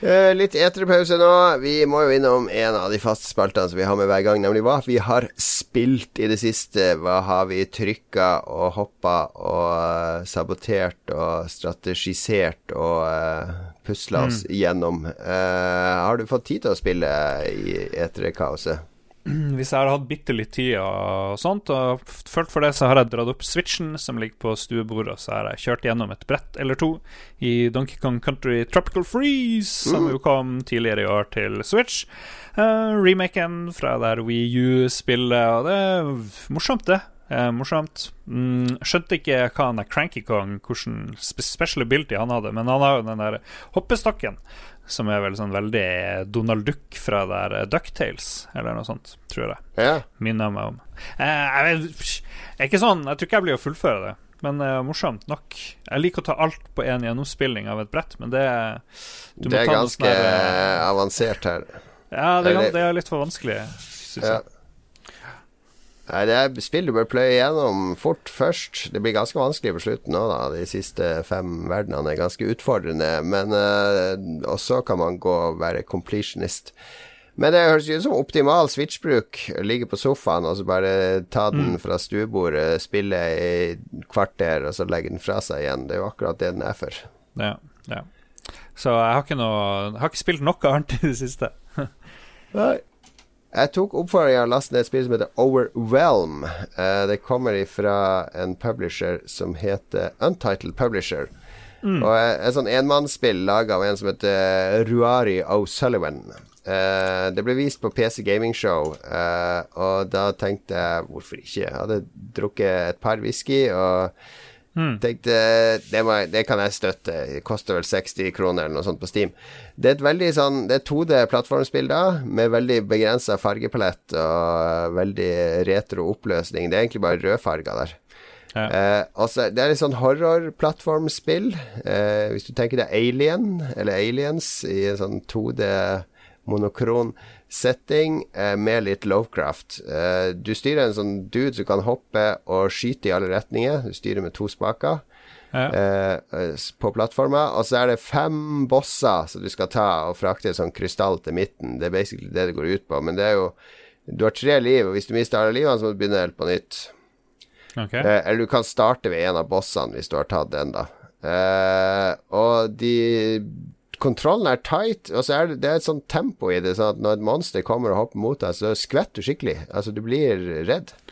Eh, litt eterpause nå. Vi må jo innom en av de faste spaltene som vi har med hver gang, nemlig hva vi har spilt i det siste. Hva har vi trykka og hoppa og eh, sabotert og strategisert og uh, pusla oss gjennom. Eh, har du fått tid til å spille i eterkaoset? Hvis jeg har hatt bitte litt tid og sånt, og følt for det, så har jeg dratt opp Switchen som ligger på stuebordet, og så har jeg kjørt gjennom et brett eller to i Donkey Kong Country Tropical Freeze, som jo kom tidligere i år til Switch. Uh, remaken fra der Wii U-spillet, og det er morsomt, det. Eh, morsomt. Mm, skjønte ikke hva han er Cranky Kong, hvilken spe- special ability han hadde, men han har jo den der hoppestokken, som er vel sånn veldig Donald Duck fra der eh, Ducktales, eller noe sånt, tror jeg. Ja. Minner meg om. Eh, jeg, er ikke sånn Jeg tror ikke jeg blir å fullføre det, men eh, morsomt nok. Jeg liker å ta alt på én gjennomspilling av et brett, men det du Det er ganske der, eh, avansert her. Ja, det det er litt for vanskelig, syns Ja. jeg. Nei, det er spill du bør pløye gjennom fort først. Det blir ganske vanskelig på slutten nå, da. De siste fem verdenene er ganske utfordrende. Men uh, også kan man gå og være completionist. Men det høres ut som optimal switchbruk. Ligge på sofaen og så bare ta den fra stuebordet, spille i kvarter, og så legge den fra seg igjen. Det er jo akkurat det den er for. Ja, ja. Så jeg har ikke noe Jeg har ikke spilt noe annet i det siste. Nei. Jeg tok oppfordringen og lastet ned et spill som heter Overwhelm. Eh, det kommer ifra en publisher som heter Untitled Publisher. Og er et sånn enmannsspill laga av en som heter Ruari O'Sullivan. Eh, det ble vist på PC Gaming Show, eh, og da tenkte jeg hvorfor ikke? Jeg hadde drukket et par whisky og Tenkte, det, må, det kan jeg støtte. Det koster vel 60 kroner eller noe sånt på Steam. Det er et veldig sånn Det er 2D-plattformspill da, med veldig begrensa fargepalett og veldig retro oppløsning. Det er egentlig bare rødfarger der. Ja. Eh, også, det er litt sånn horror-plattformspill. Eh, hvis du tenker deg Alien, eller Aliens, i en sånn 2D monokron setting eh, med litt Lovecraft. Eh, du styrer en sånn dude som kan hoppe og skyte i alle retninger. Du styrer med to spaker Ja. eh, på plattforma. Og så er det fem bosser som du skal ta og frakte en sånn krystall til midten. Det er basically det det går ut på. Men det er jo Du har tre liv, og hvis du mister alle livene, så må du begynne helt på nytt. Okay. Eh, eller du kan starte ved en av bossene hvis du har tatt den, da. Eh, og de Kontrollen er tight, og så er det, det er et sånt tempo i det, sånn at når et monster kommer og hopper mot deg, så skvetter du skikkelig. Altså, du blir redd.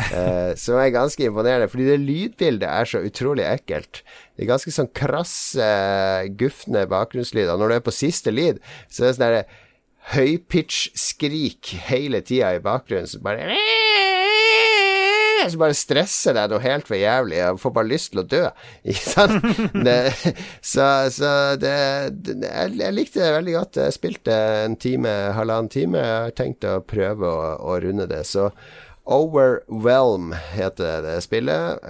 Eh, som er ganske imponerende, fordi det lydbildet er så utrolig ekkelt. Det er ganske sånn krasse, gufne bakgrunnslyder. Når du er på siste lyd, så er det sånn høypitch-skrik hele tida i bakgrunnen, så bare så bare stresser deg noe helt for jævlig. Jeg får bare lyst til å dø. Ikke sant? Det, så så det, det jeg, jeg likte det veldig godt. Jeg spilte en time, halvannen time. Jeg har tenkt å prøve å, å runde det. Så Overwhelm heter det spillet.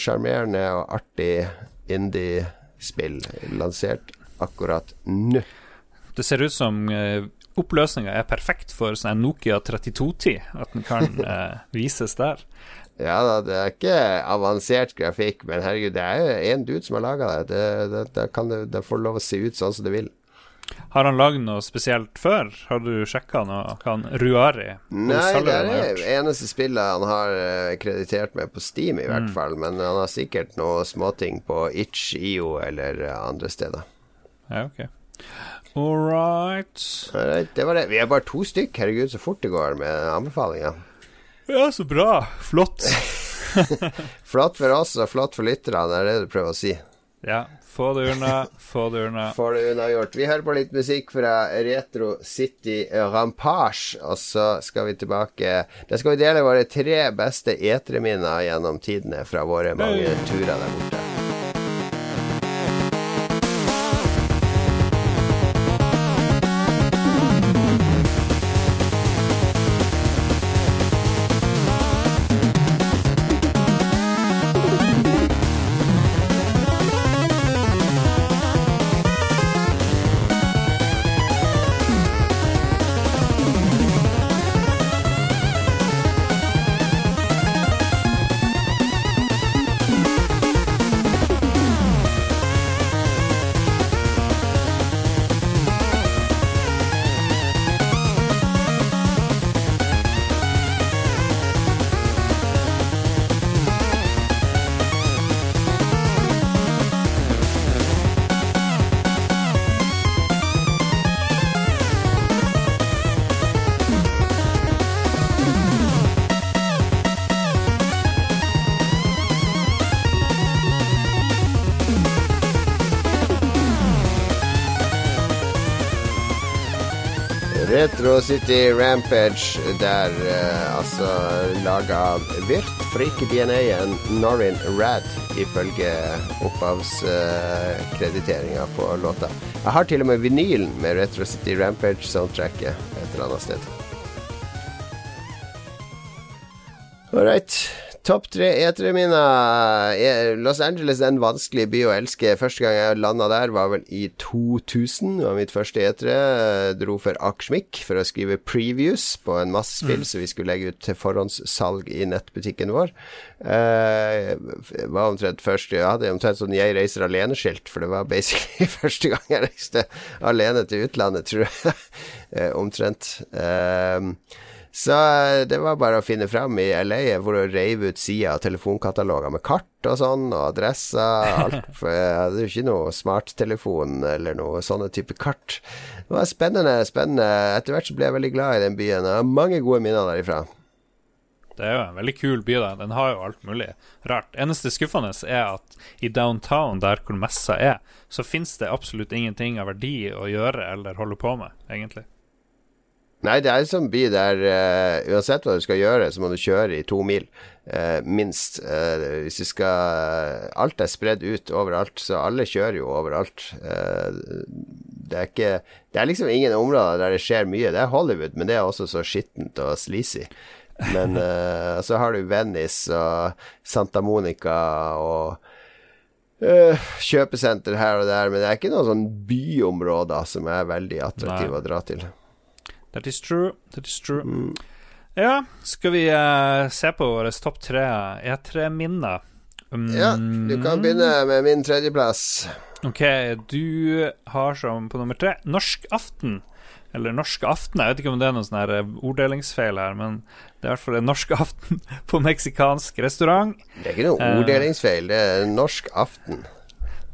Sjarmerende uh, og artig indie-spill. Lansert akkurat nå. Det ser ut som uh, oppløsninga er perfekt for sånn Nokia 3210. At den kan eh, vises der. Ja da, det er ikke avansert grafikk, men herregud, det er jo én dude som har laga det. Det, det, det, kan det. Får lov å se ut sånn som det vil. Har han lagd noe spesielt før? Har du sjekka noe? Kan Ruari Nei, det er det eneste spillet han har kreditert med på Steam, i Mm. hvert fall. Men han har sikkert noe småting på Itch.io eller andre steder. Ja, ok. All right. Det var det. Vi er bare to stykk. Herregud, så fort det går med anbefalinger. Ja, så bra. Flott. Flott for oss og flott for lytterne, det er det du prøver å si. Ja, få det unna, få det unna. Få det unnagjort. Vi hører på litt musikk fra Retro City Rampage, og så skal vi tilbake Da skal vi dele våre tre beste E3-minner gjennom tidene fra våre mange turer der borte. City Rampage, der eh, altså laga Virt Freak DNA-en Norin Rad, ifølge opphavskrediteringa på låta. Jeg har til og med vinylen med Retro City Rampage-soundtracket et eller annet sted. All right. Topp tre E3-minner. Eh, Los Angeles er en vanskelig by å elske. Første gang jeg landa der, var vel i 2000. Det var mitt første E3. Jeg Dro for Akersmik for å skrive previews på en masse spill som vi skulle legge ut til forhåndssalg i nettbutikken vår. Uh, var omtrent først Jeg hadde omtrent sånn 'Jeg reiser alene'-skilt, for det var basically første gang jeg reiste alene til utlandet, tror jeg. Eh, omtrent. Eh, så eh, det var bare å finne fram i LA hvor du reiv ut sida av telefonkataloger med kart og sånn, og adresser. Alt. For jeg hadde jo ikke noe smarttelefon eller noe sånne type kart. Det var spennende, spennende. Etter hvert så ble jeg veldig glad i den byen. Jeg har mange gode minner derifra. Det er jo en veldig kul by, da. Den har jo alt mulig rart. Eneste skuffende er at i downtown, der hvor messa er, så fins det absolutt ingenting av verdi å gjøre eller holde på med, egentlig. Nei, det er en sånn by der uh, uansett hva du skal gjøre, så må du kjøre i to mil. Uh, minst. Uh, hvis du skal Alt er spredd ut overalt, så alle kjører jo overalt. Eh, det er ikke Det er liksom ingen områder der det skjer mye. Det er Hollywood, men det er også så skittent og sleazy. Men eh, så har du Venice og Santa Monica og Uh, kjøpesenter her og der, men det er ikke noen sånn byområder som er veldig attraktive Nei. å dra til. That is true. That is true. Mm. Ja, skal vi uh, se på våre topp tre E3-minner? Um, Ja, du kan begynne med min tredjeplass. Ok, du har som på nummer tre Norsk aften. Eller Norsk aften. Jeg vet ikke om det er noen sånn eh, orddelingsfeil her, men det er i hvert fall norsk aften på meksikansk restaurant. Det er ikke noen Eh. orddelingsfeil, det er norsk aften.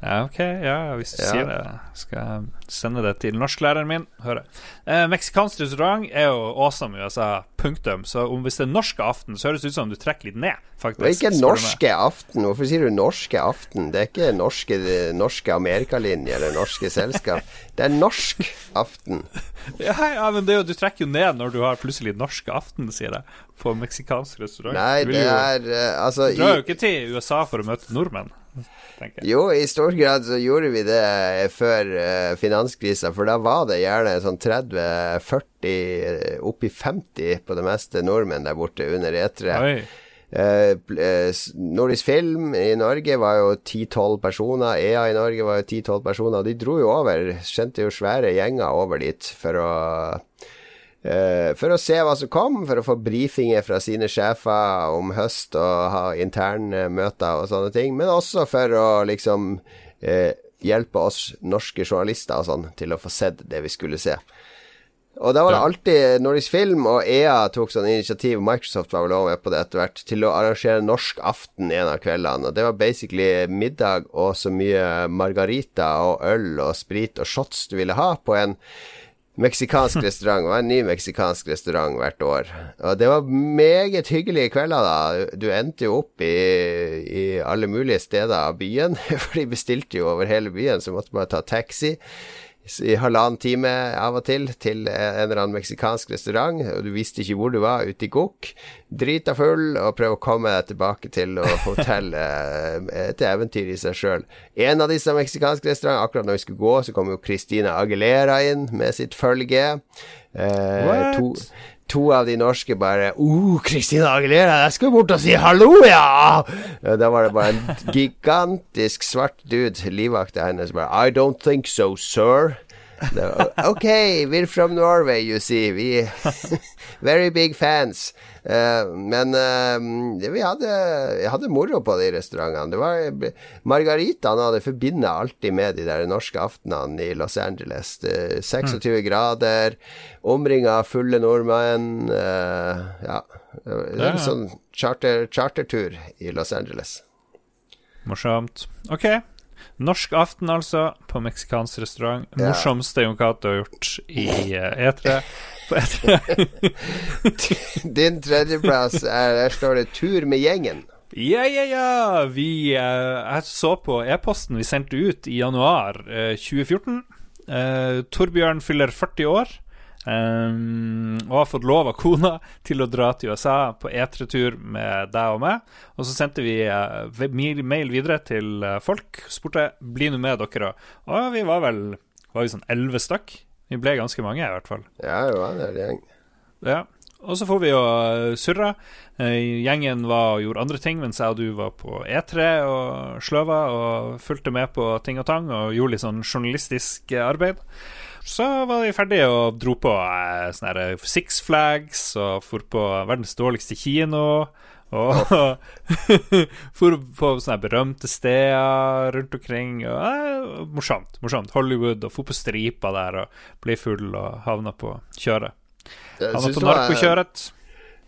Ja, ok, ja, hvis du Ja. sier det, skal jeg sende det til norsklæreren min. Høre. Eh, meksikansk restaurant er jo awesome i USA, punktum. Så om hvis det er norsk aften, så høres det ut som du trekker litt ned, faktisk. Det er ikke norske aften. Hvorfor sier du norske aften? Det er ikke norske, norske amerikalinje eller norske selskap. Det er norsk aften. Ja, ja, men det jo, du trekker jo ned når du har plutselig norsk aften, sier jeg, på meksikansk restaurant. Nei, det er eh, Altså Du drar jo ikke til USA for å møte nordmenn, tenker jeg. Jo, i stor grad så gjorde vi det før uh, finanskrisa, for da var det gjerne sånn 30-40, oppi 50 på det meste nordmenn der borte under E3. Oi. Eh, eh, Nordisk Film i Norge var jo 10-12 personer. EA i Norge var jo 10-12 personer. De dro jo over, sendte jo svære gjenger over dit for å eh, For å se hva som kom, for å få brifinger fra sine sjefer om høst og ha interne møter og sånne ting. Men også for å liksom eh, hjelpe oss norske journalister og sånn til å få sett det vi skulle se. Og da var det alltid Nordisk Film og EA tok sånn initiativ, Microsoft var vel også med på det etter hvert, til å arrangere norsk aften en av kveldene. Og det var basically middag og så mye margarita og øl og sprit og shots du ville ha på en meksikansk restaurant. Det var en ny meksikansk restaurant hvert år. Og det var meget hyggelige kvelder, da. Du endte jo opp i, i alle mulige steder av byen, for de bestilte jo over hele byen, så måtte man ta taxi i halvannen time av og til til en eller annen meksikansk restaurant, og du visste ikke hvor du var, ute i gokk, drita full, og prøve å komme deg tilbake til hotellet. Et eventyr i seg sjøl. En av disse meksikanske restaurantene, akkurat når vi skulle gå, så kom jo Christina Aguilera inn med sitt følge. Eh, to, to av de norske bare uh, Christina Aguilera, jeg skulle bort og si hallo, ja! Ja, Da var det bare en gigantisk svart dude, livvakta hennes, bare I don't think so, sir. Ok, we're from Norway, you see. We Very big fans. Uh, men uh, vi hadde, hadde moro på de restaurantene. Det var margaritaen hadde forbinda alltid med de der norske aftenene i Los Angeles. Det, 26 grader, omringa av fulle nordmenn. Uh, ja. Det var en sånn charter, chartertur i Los Angeles. Morsomt. Ok. Norsk aften, altså, på meksikansk restaurant. Morsomste Jon Cato har gjort i eh, E3. På E E3. Din tredjeplass er Der står det 'Tur med gjengen'. Ja, ja, ja! Vi eh, Jeg så på e-posten vi sendte ut i januar eh, 2014. Eh, Torbjørn fyller 40 år. Eh, og har fått lov av kona til å dra til USA på E3-tur med deg og meg. Og så sendte vi uh, mail videre til folk folk. Spurte bli nå med dere. Og vi var vel var vi sånn elleve stykk. Vi ble ganske mange, i hvert fall. Ja, det var en gjeng. Ja. Og så får vi jo uh, surra. Eh, gjengen var og gjorde andre ting, mens jeg og du var på E3 og sløva og fulgte med på ting og tang og gjorde litt sånn journalistisk eh, arbeid. Så var vi ferdige og dro på eh, sånne Six Flags og for på verdens dårligste kino. Og for på sånne berømte steder rundt omkring. Og, eh, morsomt. morsomt Hollywood og for på stripa der og bli full og havna på kjøret. Havna på narkokjøret.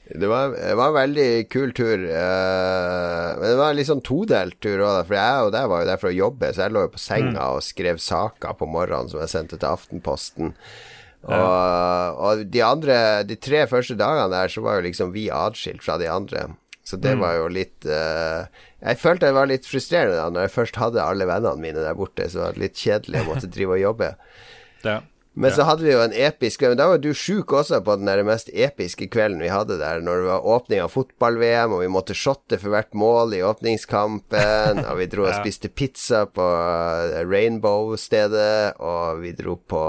Det var, det var en veldig kul tur. Uh, men det var en litt sånn todelt tur òg, for jeg og der var jo der for å jobbe, så jeg lå jo på senga og skrev saker på morgenen som jeg sendte til Aftenposten. Og, og de andre De tre første dagene der så var jo liksom vi atskilt fra de andre. Så det var jo litt uh, Jeg følte det var litt frustrerende da når jeg først hadde alle vennene mine der borte, så det var litt kjedelig å måtte drive og jobbe. Ja. Men så hadde vi jo en episk. Men da var du sjuk også på den der mest episke kvelden vi hadde der, når det var åpning av fotball-VM, og vi måtte shotte for hvert mål i åpningskampen, og vi dro og Ja. spiste pizza på eh, Rainbow-stedet, og vi dro på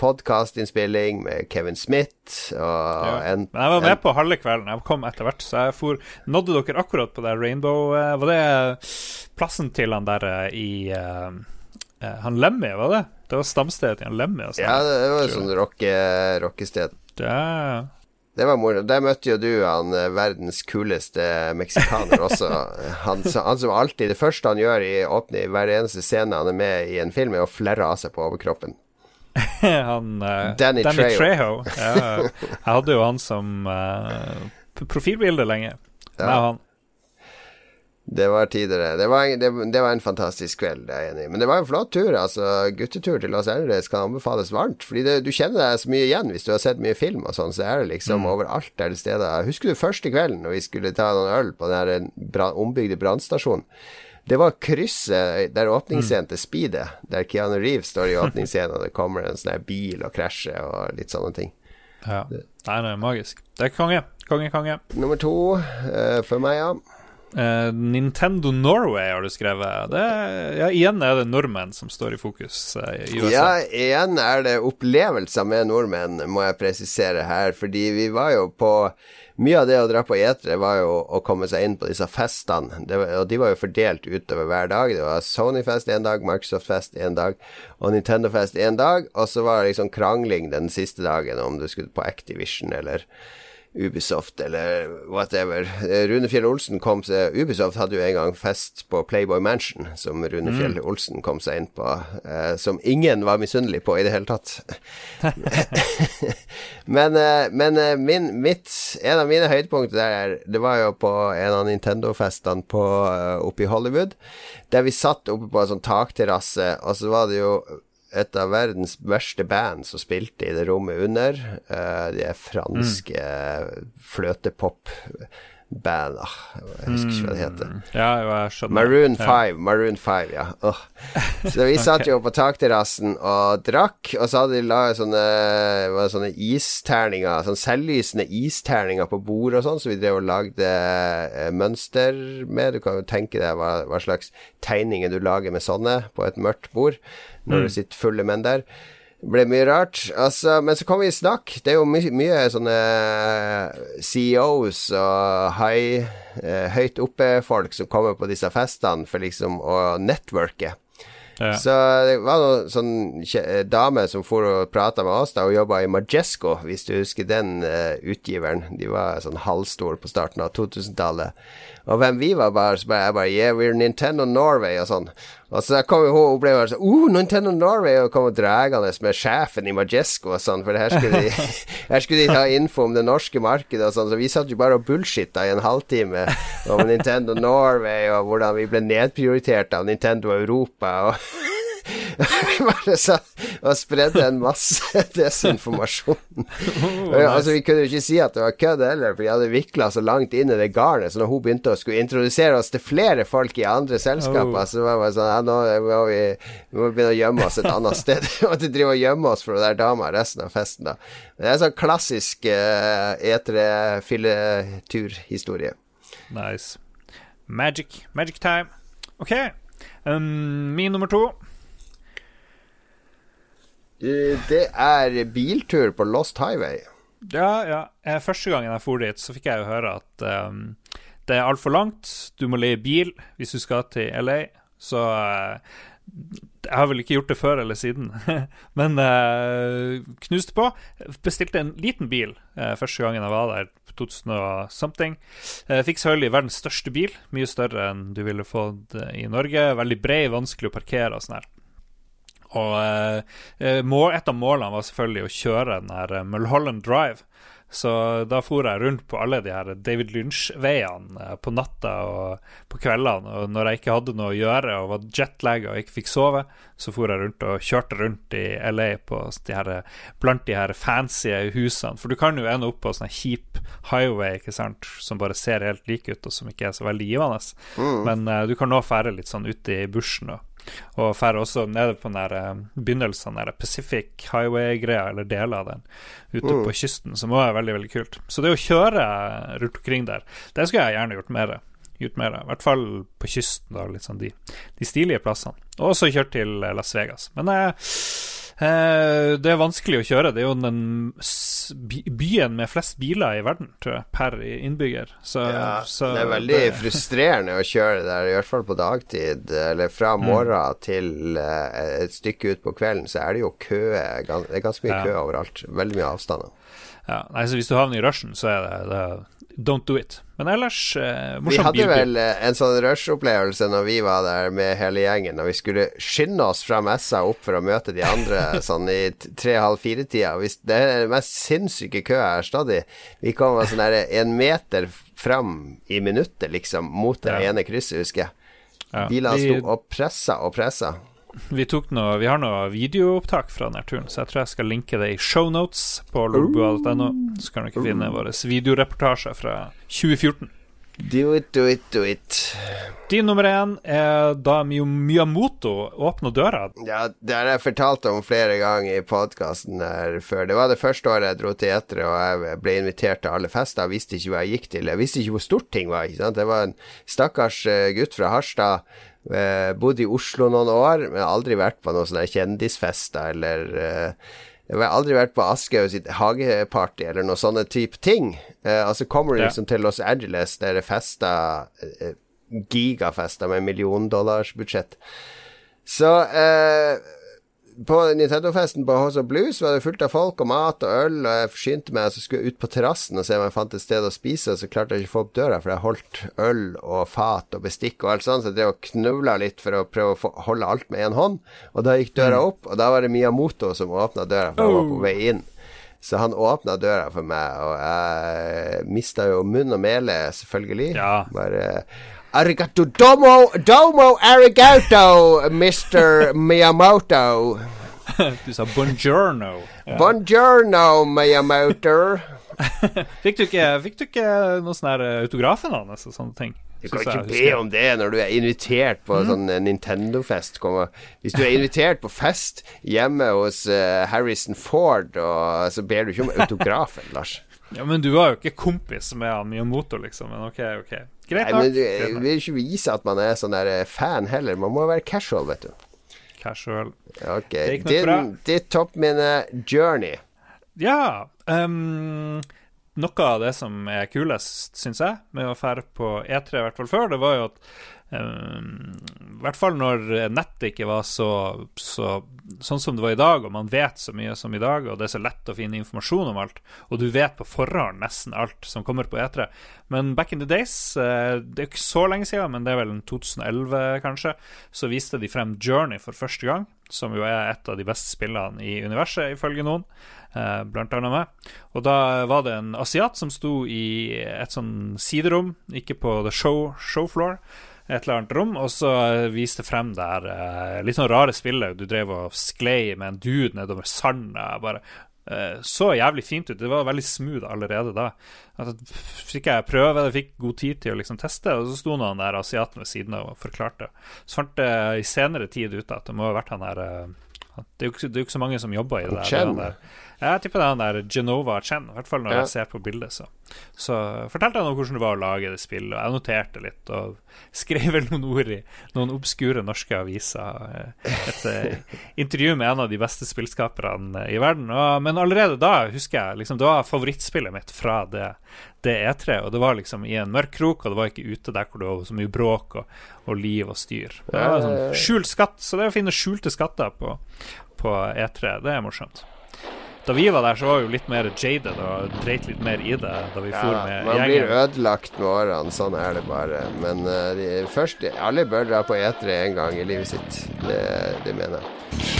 podkastinnspilling med Kevin Smith, og Ja. en Men jeg var en- med på halve kvelden. Jeg kom etter hvert, så jeg for Nådde dere akkurat på det Rainbow eh, Var det plassen til han der eh, i eh, eh, Han Lemmy, var det? Det var stamstedet til Lemmy. og sånn. Ja, det var et sånt rocke, rockested. Det Det var moro. Der møtte jo du han eh, verdens kuleste meksikaner også. Han, han som alltid Det første han gjør i åpne i hver eneste scene han er med i en film, er å flerre av seg på overkroppen. han uh, Danny Trejo. Trejo. Ja, jeg hadde jo han som uh, profilbilde lenge. Ja. Med han. Det var tidligere. Det var, det, det var en fantastisk kveld, det er jeg enig i. Men det var en flott tur. altså Guttetur til Los Angeles kan anbefales varmt. Fordi det, du kjenner deg så mye igjen hvis du har sett mye film og sånn. Så er det liksom overalt er det steder. Husker du første kvelden når vi skulle ta noen øl på den her ombygde brannstasjonen? Det var krysset der åpningsscenen til Speedet, der Keanu Reeves står i åpningsscenen, og det kommer en sånn bil og krasjer og litt sånne ting. Ja. Nei, det er magisk. Det er konge. Konge, konge. Nummer to uh, for meg, ja. Eh, Nintendo Norway har du skrevet. Det, ja, igjen er det nordmenn som står i fokus uh, i USA. Ja, igjen er det opplevelser med nordmenn, må jeg presisere her. Fordi vi var jo på Mye av det å dra på etere var jo å komme seg inn på disse festene. Det og de var jo fordelt utover hver dag. Det var Sony-fest én dag, Microsoft-fest én dag og Nintendo-fest én dag. Og så var det liksom krangling den siste dagen om du skulle på Activision eller Ubisoft eller whatever. Eh, Rune Fjell Olsen kom seg Ubisoft hadde jo en gang fest på Playboy Mansion, som Rune Fjell Olsen kom seg inn på, eh, som ingen var misunnelig på i det hele tatt. men eh, men eh, min, mitt, en av mine høydepunkter der, er- det var jo på en av Nintendo-festene eh, oppe i Hollywood, der vi satt oppe på en sånn takterrasse, og så var det jo et av verdens verste band som spilte i det rommet under. Eh, de er franske mm. fløtepop-band ah, Jeg husker ikke hva det heter. Ja, jeg skjønner. Maroon Ja. 5. Maroon 5, ja. Oh. Så vi satt jo på takterrassen og drakk, og så hadde de laget sånne, var sånne isterninger, sånn selvlysende isterninger på bordet og sånn, så vi drev og lagde eh, mønster med. Du kan jo tenke deg hva, hva slags tegninger du lager med sånne på et mørkt bord, når det sitter fulle menn der. Det ble mye rart. Altså, men så kom vi i snakk. Det er jo my mye sånne CEOs og high, eh, høyt oppe-folk som kommer på disse festene for liksom å networke. Ja. Så det var noen sånn kje- dame som for og prata med oss, da hun jobba i Majesco, hvis du husker den eh, utgiveren. De var sånn halvstor på starten av 2000-tallet. Og hvem vi var, bare, så bare jeg bare Yeah, we're Nintendo Norway, og sånn. Og så kom hun ble bare sånn Uh, Nintendo Norway! Og kom dragende med sjefen i Majesco og sånn, for her skulle de Her skulle de ta info om det norske markedet og sånn, så vi satt jo bare og bullshitta i en halvtime om Nintendo Norway og hvordan vi ble nedprioritert av Nintendo Europa. og bare og spredde en masse desinformasjon. Ja, altså, vi kunne jo ikke si at det var kødd heller, for de hadde vikla så langt inn i det garnet. Så når hun begynte å skulle introdusere oss til flere folk i andre selskaper, Oh. så var det sånn ja, nå må vi, vi må begynne å gjemme oss et annet sted. Vi måtte drive og gjemme oss for den der dama resten av festen, da. Det er en sånn klassisk uh, etere-filleturhistorie. Nice. Magic. Magic time. OK. Um, min nummer to. Eh, Det er biltur på Lost Highway. Ja, ja. Eh, Første gangen jeg for dit, så fikk jeg jo høre at um, det er altfor langt. Du må leie bil hvis du skal til LA. Så uh, jeg har vel ikke gjort det før eller siden. Men uh, knuste på. Bestilte en liten bil uh, første gangen jeg var der, 2000 og something. Uh, fikk selvfølgelig verdens største bil. Mye større enn du ville fått i Norge. Veldig bred, vanskelig å parkere og sånn her. Og eh, eh, mål, et av målene var selvfølgelig å kjøre den her eh, Mulholland Drive. Så da for jeg rundt på alle de her David Lynch-veiene eh, på natta og på kveldene. Og når jeg ikke hadde noe å gjøre og var jetlagga og ikke fikk sove, så for jeg rundt og kjørte rundt i LA på de her, blant de her fancy husene. For du kan jo ende opp på sånn kjip highway ikke sant? som bare ser helt lik ut, og som ikke er så veldig givende. Men uh, du kan nå fære litt sånn ute i bushen og Og drar også nede på den der eh, begynnelsen av den der Pacific Highway-greia, eller deler av den, ute Mm. på kysten, som også er veldig, veldig kult. Så det å kjøre rundt omkring der, det skulle jeg gjerne gjort mer. Gjort mer, I hvert fall på kysten, da, litt sånn de, de stilige plassene. Og også kjørt til eh, Las Vegas. Men jeg eh, det er vanskelig å kjøre. Det er jo den byen med flest biler i verden, tror jeg, per innbygger. Så, Ja, så det er veldig frustrerende å kjøre der, i hvert fall på dagtid. Eller fra Mm. morgen til eh, et stykke ut på kvelden, så er det jo kø. Det er ganske mye Ja. kø overalt. Veldig mye avstander. Ja, nei, så hvis du havner i rushen, så er det, det Don't do it. Men ellers eh, Vi hadde bilby. vel eh, en sånn rush-opplevelse når vi var der med hele gjengen. Når vi skulle skynde oss fra messa opp for å møte de andre sånn i tre-halv fire-tida. Det er den mest sinnssyke køen stått i. Vi kom sånn der en meter fram i minuttet, liksom, mot det Ja. ene krysset, husker jeg. Ja, Bilene sto og pressa og pressa. Vi, noe, vi har noe videoopptak fra denne turen, så jeg tror jeg skal linke det i shownotes på lolbua.no. Så kan dere finne vår videoreportasje fra 2014. Do it, do it, do it. Din nummer én er da Miyamoto åpner døra. Ja, det har jeg fortalt om flere ganger i podkasten her før. Det var det første året jeg dro til Etre, og jeg ble invitert til alle fester. Jeg visste ikke hva jeg gikk til. Jeg visste ikke hvor stort ting var. Det var en stakkars eh, gutt fra Harstad. Eh, bodde i Oslo noen år, men aldri vært på noen sånne kjendisfester eller eh, jeg har aldri vært på Aschehoug sitt hageparty eller noen sånne type ting. Eh, altså kommer du Ja. liksom til Los Angeles, der det er fester eh, Gigafester med milliondollarsbudsjett. Så eh, på Nintendo-festen på House of Blues var det fullt av folk og mat og øl, og jeg forsynte meg, så skulle jeg ut på terrassen og se om jeg fant et sted å spise, og så klarte jeg ikke å få opp døra, for jeg holdt øl og fat og bestikk og alt sånt, så jeg drev og knuvla litt for å prøve å få, holde alt med én hånd, og da gikk døra opp, og da var det Miyamoto som åpna døra, for han var på vei inn. Så han åpna døra for meg, og jeg mista jo munn og mele, selvfølgelig. Ja. Bare Arigato domo, domo arigato, Mr. Miyamoto. Du sa buongiorno. Buongiorno, Miyamoto. Fikk du ikke, fikk du ikke noe sånn her eh, autografen hans og sånne ting? Du kan ikke be om det når du er invitert på sånn eh, Nintendo-fest. Hvis du er invitert på fest hjemme hos uh, Harrison Ford, og så ber du ikke om autografen, Lars. Ja, men du var jo ikke kompis med han Miyamoto, liksom. Men ok, ok. Greit Nei, men du Greit nok. vil ikke vise at man er sånn der eh, fan heller. Man må være casual, vet du. Casual. Ok, gikk nok Din, bra. Ditt toppminne, Journey. Ja. Um, noe av det som er kulest, syns jeg, med å fære på E3, i hvert fall før, det var jo at I hvert fall når nettet ikke var så, så sånn som det var i dag, og man vet så mye som i dag, og det er så lett å finne informasjon om alt, og du vet på forhånd nesten alt som kommer på E3. Men back in the days, eh, det er ikke så lenge siden, men det er vel 2011 kanskje, så viste de frem Journey for første gang, som jo er et av de beste spillene i universet, ifølge noen eh, blant annet meg. Og da var det en asiat som sto i et sånn siderom, ikke på the show, show floor, et eller annet rom, og så eh, viste frem der eh, litt sånn rare spillet. Du drev og sklei med en dude nedover sanda. Bare eh, så jævlig fint ut. Det var veldig smooth allerede da. At fikk jeg prøve jeg fikk god tid til å liksom teste, og så sto han der asiaten ved siden av og forklarte. Så fant jeg i senere tid ut at det må ha vært han der eh, det er, jo ikke, det er jo ikke så mange som jobber i det. der, Jeg tipper det er han der Genova Chen, i hvert fall når Ja. jeg ser på bildet. Så. så fortalte noe hvordan det var å lage det spillet, og jeg noterte litt og skrev vel noen ord i noen obskure norske aviser. Et eh, intervju med en av de beste spillskaperne i verden. Og, men allerede da husker jeg liksom, det var favorittspillet mitt fra det, det E3, og det var liksom i en mørk krok, og det var ikke ute der hvor det var så mye bråk og, og liv og styr. Det var sånn skjult skatt, så det å finne skjulte skatter på, på E3, det er morsomt. Da vi var der, så var vi jo litt mer jaded og dreit litt mer i det da vi for Ja, med man blir ødelagt med årene, sånn er det bare. Men uh, de, først Alle bør dra på E3 en gang i livet sitt. Det, det mener jeg.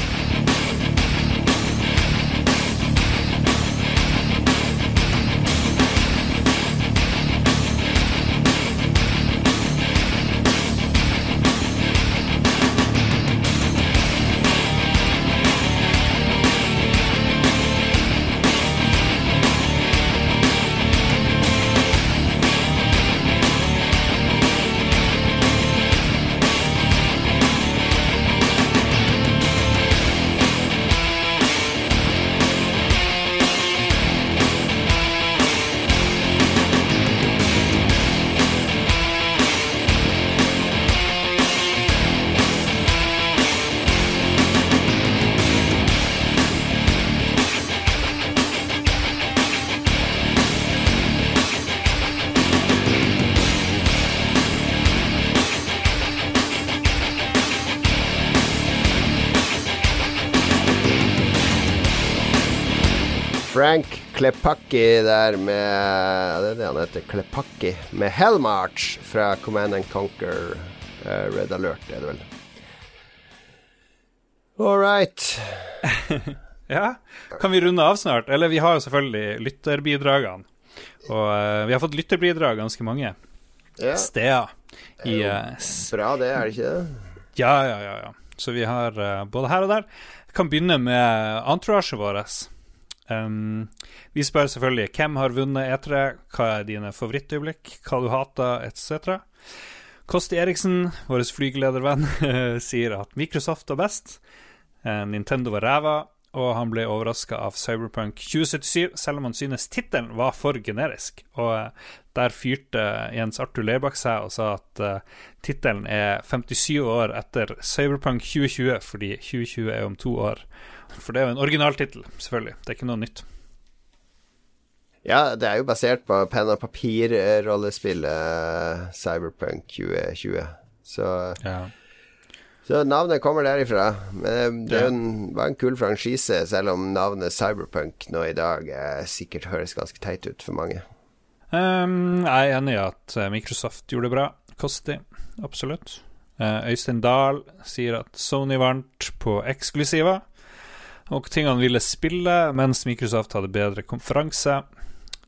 Klepakki der med Det er det han heter. Klepakki med Hellmarch fra Command and Conquer Uh, Red Alert, er det vel. All right. Ja, kan vi runde av snart? Eller vi har jo selvfølgelig lytterbidragene. Og uh, vi har fått lytterbidrag ganske mange Ja, steder. I, eh, bra det, er det ikke det? ja, ja, ja, ja. Så vi har uh, både her og der. Jeg kan begynne med entouraget vårt. Um, vi spør selvfølgelig hvem har vunnet E3, hva er dine favorittøyeblikk, hva du hater, etc. Kosti Eriksen, vår flygeledervenn, sier at Microsoft var best, eh, Nintendo var ræva, og han ble overraska av Cyberpunk 2077, selv om han synes tittelen var for generisk. Og eh, der fyrte Jens Arthur Leibach seg og sa at uh, tittelen er 57 år etter Cyberpunk 2020, fordi 2020 er om to år. For det er jo en originaltittel, selvfølgelig. Det er ikke noe nytt. Ja, det er jo basert på penn og papir-rollespillet Cyberpunk 2020. Så, så navnet kommer derifra. Men det ja. en, var en kul franchise, selv om navnet Cyberpunk nå i dag eh, sikkert høres ganske teit ut for mange. Um, jeg er enig i at eh, Microsoft gjorde det bra. Kosti, absolutt. Uh, Øystein Dahl sier at Sony vant på eksklusiver og ting han ville spille, mens Microsoft hadde bedre konferanse.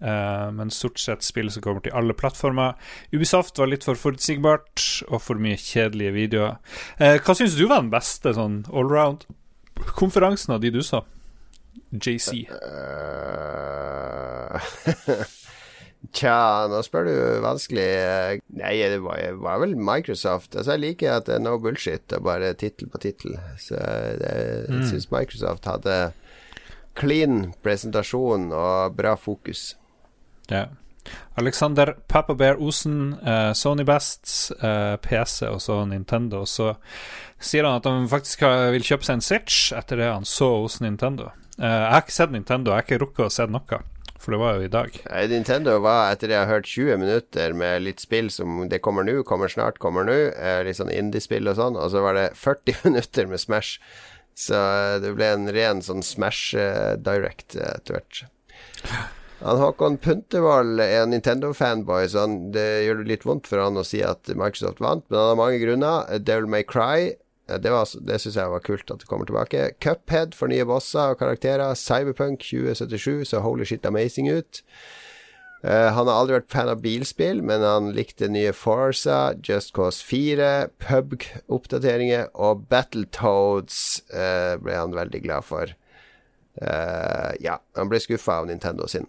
Uh, men stort sett spill som kommer til alle plattformer. Ubisoft var litt for forutsigbart og for mye kjedelige videoer. Uh, hva syns du var den beste sånn allround-konferansen av de du sa? JC. Eh, Tja, nå spør du vanskelig. Nei, det var, det var vel Microsoft. Altså, jeg liker at det er no bullshit og bare tittel på tittel. Så det, jeg Mm. syns Microsoft hadde clean presentasjon og bra fokus. Ja. Alexander Papabear Osen, eh, Sony Best, eh, PC og så Nintendo. Så sier han at han faktisk vil kjøpe seg en Switch etter det han så hos Nintendo. Eh, jeg har ikke sett Nintendo, jeg har ikke rukket å se noe, for det var jo i dag. Nintendo var, etter det jeg har hørt, 20 minutter med litt spill som det kommer nå, kommer snart, kommer nå. Eh, litt sånn indie-spill og sånn. Og så var det 40 minutter med Smash. Så eh, det ble en ren sånn Smash uh, Direct etter hvert. Han Håkon Puntervold er en Nintendo-fanboy, så han, det gjør det litt vondt for han å si at Microsoft vant, men han har mange grunner. Devil May Cry. Eh, Det, var- det syns jeg var kult at det kommer tilbake. Cuphead for nye bosser og karakterer. Cyberpunk 2077 så holy shit amazing ut. Uh, han har aldri vært fan av bilspill, men han likte nye Forza, Just Cause 4, PUBG-oppdateringer og Battletoads uh, ble han veldig glad for. Uh, ja, han ble skuffa av Nintendo sin.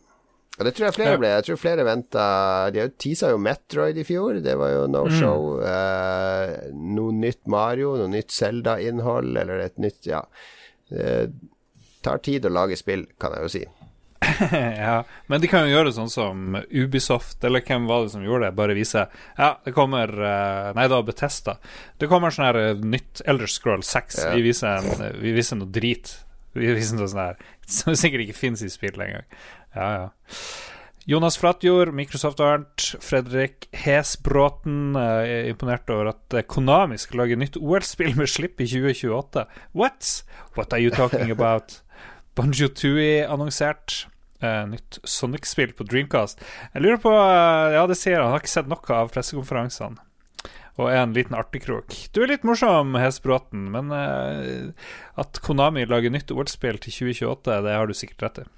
Og det tror jeg flere ble. Jeg tror flere venta De tisa jo Metroid i fjor, det var jo no show. Eh, noe nytt Mario, noe nytt Zelda-innhold, eller et nytt Ja. Det tar tid å lage spill, kan jeg jo si. ja, men de kan jo gjøre sånn som Ubisoft, eller hvem var det som gjorde det? Bare vise Ja, det kommer eh, Nei, det var Betesta. Det kommer sånn her eh, nytt Elder Scroll 6. Ja. Vi, viser en, vi viser noe drit. Vi viser noe sånn her som sikkert ikke fins i spill engang. Ja, ja. Jonas Flatjord, Microsoft Arnt, Fredrik Hesbråten eh, er imponert over at eh, Konami skal lage nytt OL-spill med slipp i 2028. What? What are you talking about? Banjo Tooie annonsert. Eh, nytt Sonic-spill på Dreamcast. Jeg lurer på eh, Ja, det sier han. Han har ikke sett noe av pressekonferansene. Og er en liten artigkrok. Du er litt morsom, Hesbråten, men eh, at Konami lager nytt OL-spill til 2028, det har du sikkert rett i.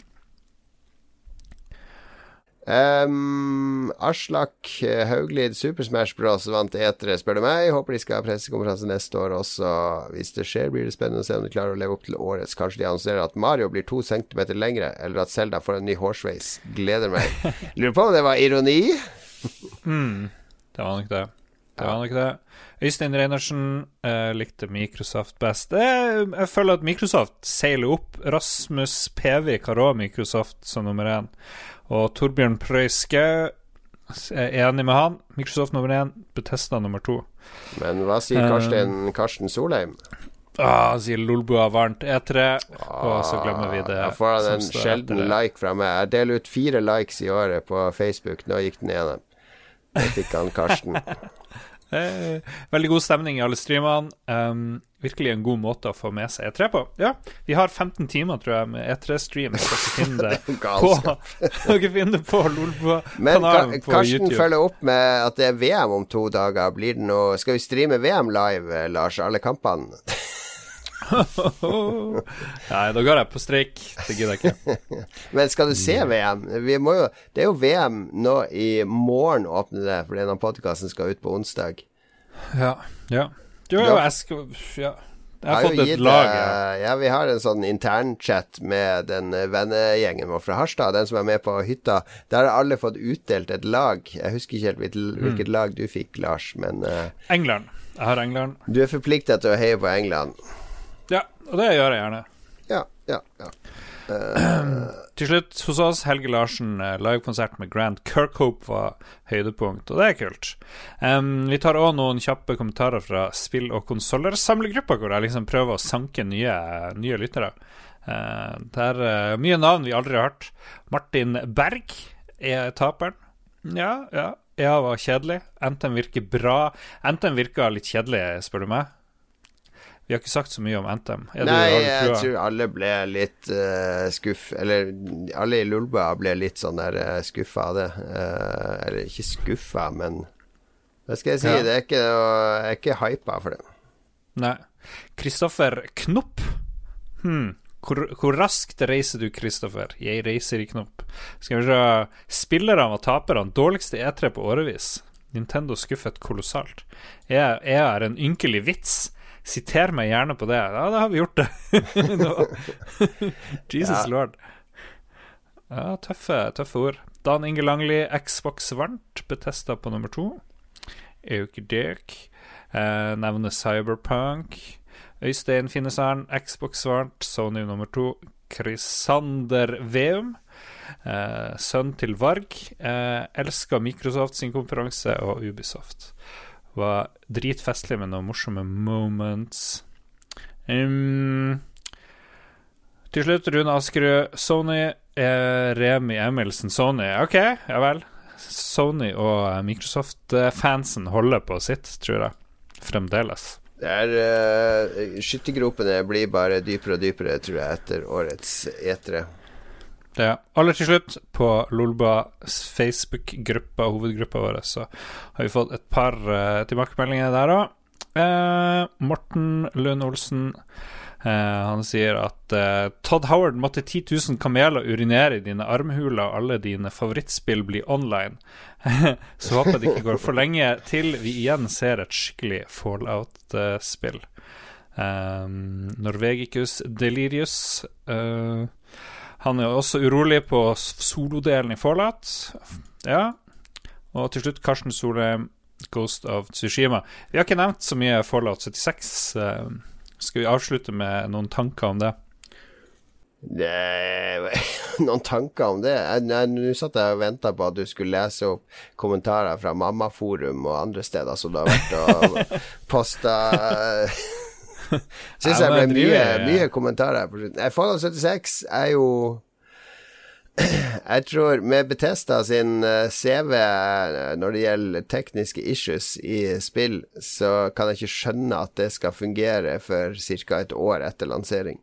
Um, Aslak eh, Hauglid Super Smash Bros. vant etere, spør du meg. Håper de skal ha pressekonferanse neste år også. Hvis det skjer, blir det spennende å se om de klarer å leve opp til årets. Kanskje de annonserer at Mario blir to centimeter lengre, eller at Zelda får en ny hårsveis. Gleder meg. Lurer på om det var ironi? Det var nok det. Det var nok det. Øystein Reinertsen uh, likte Microsoft best. Eh, jeg føler at Microsoft seiler opp. Rasmus Pevik har òg Microsoft som nummer én. Og Torbjørn Prøyske er enig med han. Microsoft nummer én, Betesta nummer to. Men hva sier Um, Karsten, Karsten Solheim? Ah, sier Lolbua varmt E3. Og så glemmer vi det. Da får han en sjelden like fra meg. Jeg deler ut fire likes i året på Facebook. Nå gikk den ene. Det fikk han Karsten. Eh, veldig god stemning i alle streamene. Um, virkelig en god måte å få med seg E3 på. Ja, vi har 15 timer, tror jeg, med E3-stream. Dere finner det på det på på Karsten YouTube. følger opp med at det er VM om to dager. Blir det noe Skal vi streame VM live, eh, Lars? Alle kampene? Nei, da går jeg på streik. Det gidder jeg ikke. Men skal du se VM? Vi må jo, det er jo VM nå i morgen åpner det, fordi denne podkasten skal ut på onsdag. Ja. ja. Jo, jo, jeg skal Ja. Jeg har jo fått et lag. eh, ja. Ja, vi har en sånn internchat med den eh, vennegjengen vår fra Harstad, den som er med på hytta. Der har alle fått utdelt et lag. Jeg husker ikke helt hvilket, mm. lag du fikk, Lars, men uh, England. Jeg har England. du er forplikta til å heie på England. Ja, og det gjør jeg gjerne. Ja, ja, ja. Til slutt, hos oss, Helge Larsen, eh, livekonsert med Grant Kirkhope var høydepunkt, og det er kult. Um, vi tar òg noen kjappe kommentarer fra spill- og konsollersamlegruppa, hvor jeg liksom prøver å sanke nye, nye lyttere. Uh, det er uh, mye navn vi aldri har hørt. Martin Berg er taperen. Ja, ja. EA var kjedelig. NTM virker bra. NTM virka litt kjedelig, spør du meg. Vi har ikke sagt så mye om NTM. Er Nei, jeg tror alle ble litt uh, skuff Eller alle i Lulba ble litt sånn der uh, skuffa av det. Uh, eller ikke skuffa, men Hva skal jeg si? Ja. Det er ikke Jeg er ikke hypa for det. Nei. Kristoffer Knopp. Hmm. Hvor, hvor raskt reiser du, Kristoffer? Jeg reiser i knopp. Skal vi se Spillerne og taperne. Dårligste E3 på årevis. Nintendo skuffet kolossalt. Jeg, jeg er en ynkelig vits. Siter meg gjerne på det. Ja, da har vi gjort det. Jesus Ja. lord. Ja, tøffe, tøffe ord. Dan Inge Langli, Xbox varmt. Betesta på nummer to. Ikke. Eh, nevner Cyberpunk. Øystein Finnesaren, Xbox varmt. Sony nummer to. Krisander Veum. Eh, sønn til Varg. Eh, elsker Microsoft sin konferanse og Ubisoft. Var dritfestlig med noen morsomme moments. Um, til slutt, Rune Askerud. Sony er Remi Emilsen. Sony, ok, ja vel. Sony og eh, Microsoft-fansen holder på sitt, tror jeg. Fremdeles. Det er uh, Skyttergropene blir bare dypere og dypere, tror jeg, etter årets etere. Er aller til slutt, på Lolbas Facebook-gruppa, hovedgruppa vår, så har vi fått et par uh, tilbakemeldinger der òg. Morten Lund Olsen Uh, han sier at uh, Todd Howard måtte 10 000 kameler urinere i dine armhuler, og alle dine favorittspill blir online. så håper jeg det ikke går for lenge til vi igjen ser et skikkelig Fallout-spill. Uh, Norvegicus Delirius eh, Han er også urolig på solodelen i Fallout. Ja. Og til slutt Karsten Solheim, Ghost of Tsushima. Vi har ikke nevnt så mye Fallout 76. eh, skal vi avslutte med noen tanker om det? Nei, noen tanker om det? Nå satt jeg og venta på at du skulle lese opp kommentarer fra Mammaforum og andre steder som du har vært og posta Syns jeg ble mye, mye kommentarer på slutten. Fallout 76 er jo Jeg tror med Betesta sin eh, CV eh, når det gjelder tekniske issues i spill, så kan jeg ikke skjønne at det skal fungere for ca. et år etter lansering.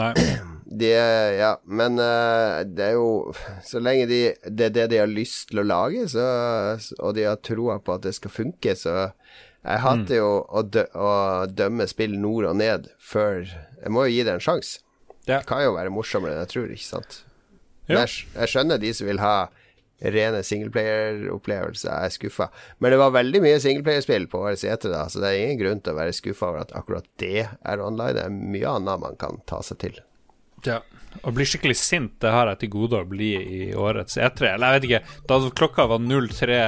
Nei. De, ja, men eh, det er jo Så lenge de, det er det de har lyst til å lage, så, og de har troa på at det skal funke, så Jeg hater jo å, dø, å dømme spill nord og ned før Jeg må jo gi det en sjanse. Ja. Det kan jo være morsommere enn jeg tror, ikke sant? Ja. Men jeg, jeg skjønner de som vil ha rene singleplayer-opplevelser. Jeg er skuffa. Men det var veldig mye singleplayerspill på årets etere, da, så det er ingen grunn til å være skuffa over at akkurat det er online. Det er mye annet man kan ta seg til. Ja. Å bli skikkelig sint, det har jeg til gode å bli i årets E3. Eller jeg vet ikke, da klokka var 03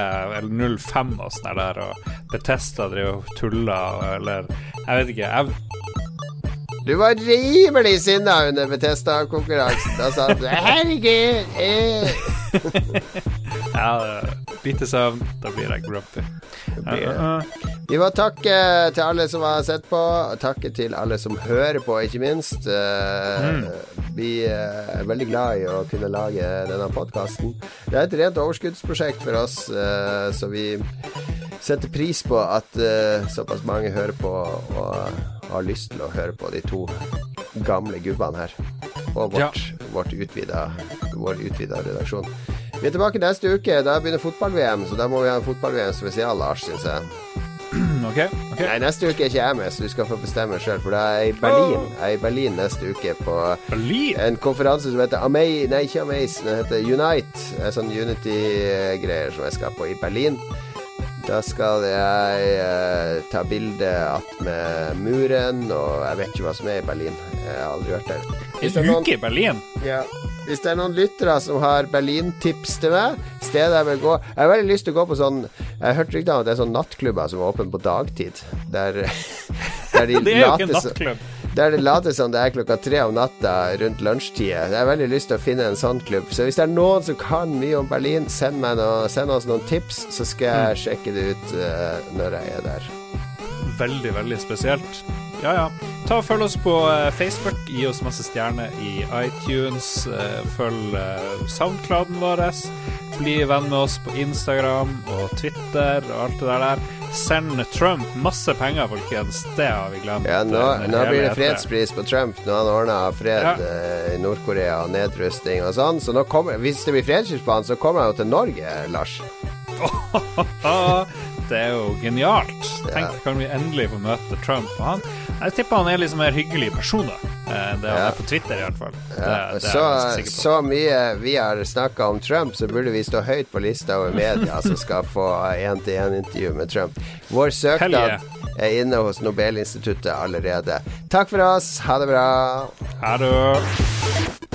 eller 05 og sånn der, og Betesta drev og tulla, eller Jeg vet ikke. Jeg, Du var rimelig sinna under Betesta-konkurransen. Da sa du 'herregud'. Eh. ja, lite søvn, da blir jeg grumpy. Vi må takke til alle som har sett på. Takke til alle som hører på, ikke minst. Eh, Vi eh, er veldig glad i å kunne lage denne podkasten. Det er et rent overskuddsprosjekt for oss, eh, så vi setter pris på at eh, såpass mange hører på og har lyst til å høre på de to gamle gubbene her. Og vårt, vårt utvida, vår utvida redaksjon. Vi er tilbake neste uke. Da begynner fotball-VM, så da må vi ha en fotball-VM spesial, Lars, syns jeg. Okay, okay. Nei, neste uke er ikke jeg med, så du skal få bestemme sjøl. For da er jeg i Berlin. Jeg er i Berlin neste uke på Berlin? en konferanse som heter Amei Nei, ikke Amaze, den heter Unite. Er sånn Unity-greier som jeg skal på i Berlin. Da skal jeg eh, ta bilde attmed muren, og jeg vet ikke hva som er i Berlin. Jeg har aldri vært der. Hvis det er En noen- uke i Berlin? ja. Hvis det er noen lyttere som har Berlin-tips til meg, stedet jeg vil gå Jeg har veldig lyst til å gå på sånn Jeg hørte hørt rykter om at det er sånn nattklubber som er åpne på dagtid. Der, der de Det er jo ikke en nattklubb. Der det later som det er klokka tre om natta rundt lunsjtid. Jeg har veldig lyst til å finne en sånn klubb. Så hvis det er noen som kan mye om Berlin, send, noe, send oss noen tips, så skal jeg sjekke det ut uh, når jeg er der. Veldig, veldig spesielt. Ja, ja. Ta og Følg oss på eh, Facebook. Gi oss masse stjerner i iTunes. eh, Følg soundcladen Soundclouden vår. Bli venn med oss på Instagram og Twitter og alt det der. Send Trump masse penger, folkens. Det har vi glemt. Ja, nå, eh, nå blir det fredspris på Trump når han ordner fred Ja. eh, i Nord-Korea og nedrusting og sånn. Så kommer, hvis det blir fredspris på han, så kommer han jo til Norge, Lars. Ah, det er jo genialt. Tenk, kan vi endelig få møte Trump. Og han, jeg tipper han er liksom mer hyggelig person, da. Eh, Det han er på Twitter, i hvert fall. Det, Ja, det så, så mye vi har snakka om Trump, så burde vi stå høyt på lista over media som skal få én-til-én-intervju med Trump. Vår søknad yeah. er inne hos Nobelinstituttet allerede. Takk for oss. Ha det bra. Ha det.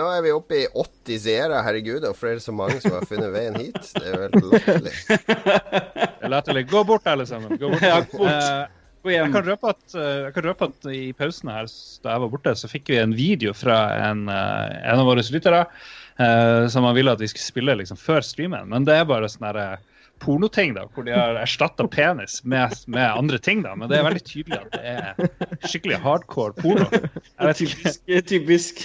Nå er vi oppe i 80 seere. Herregud, hvorfor er det så mange som har funnet veien hit? Det er jo helt latterlig. Det er latterlig. Gå bort, alle sammen. Gå bort. Ja, bort. Uh, jeg kan røpe at, eh, jeg kan røpe at i pausen her, da jeg var borte, så fikk vi en video fra en, eh, en av våre lyttere uh, som han ville at vi skulle spille liksom, før streamen. Men det er bare sånn derre pornoting, da, hvor de har erstatta penis med, med andre ting. da, Men det er veldig tydelig at det er skikkelig hardcore porno. Jeg vet ikke, Typisk. typisk.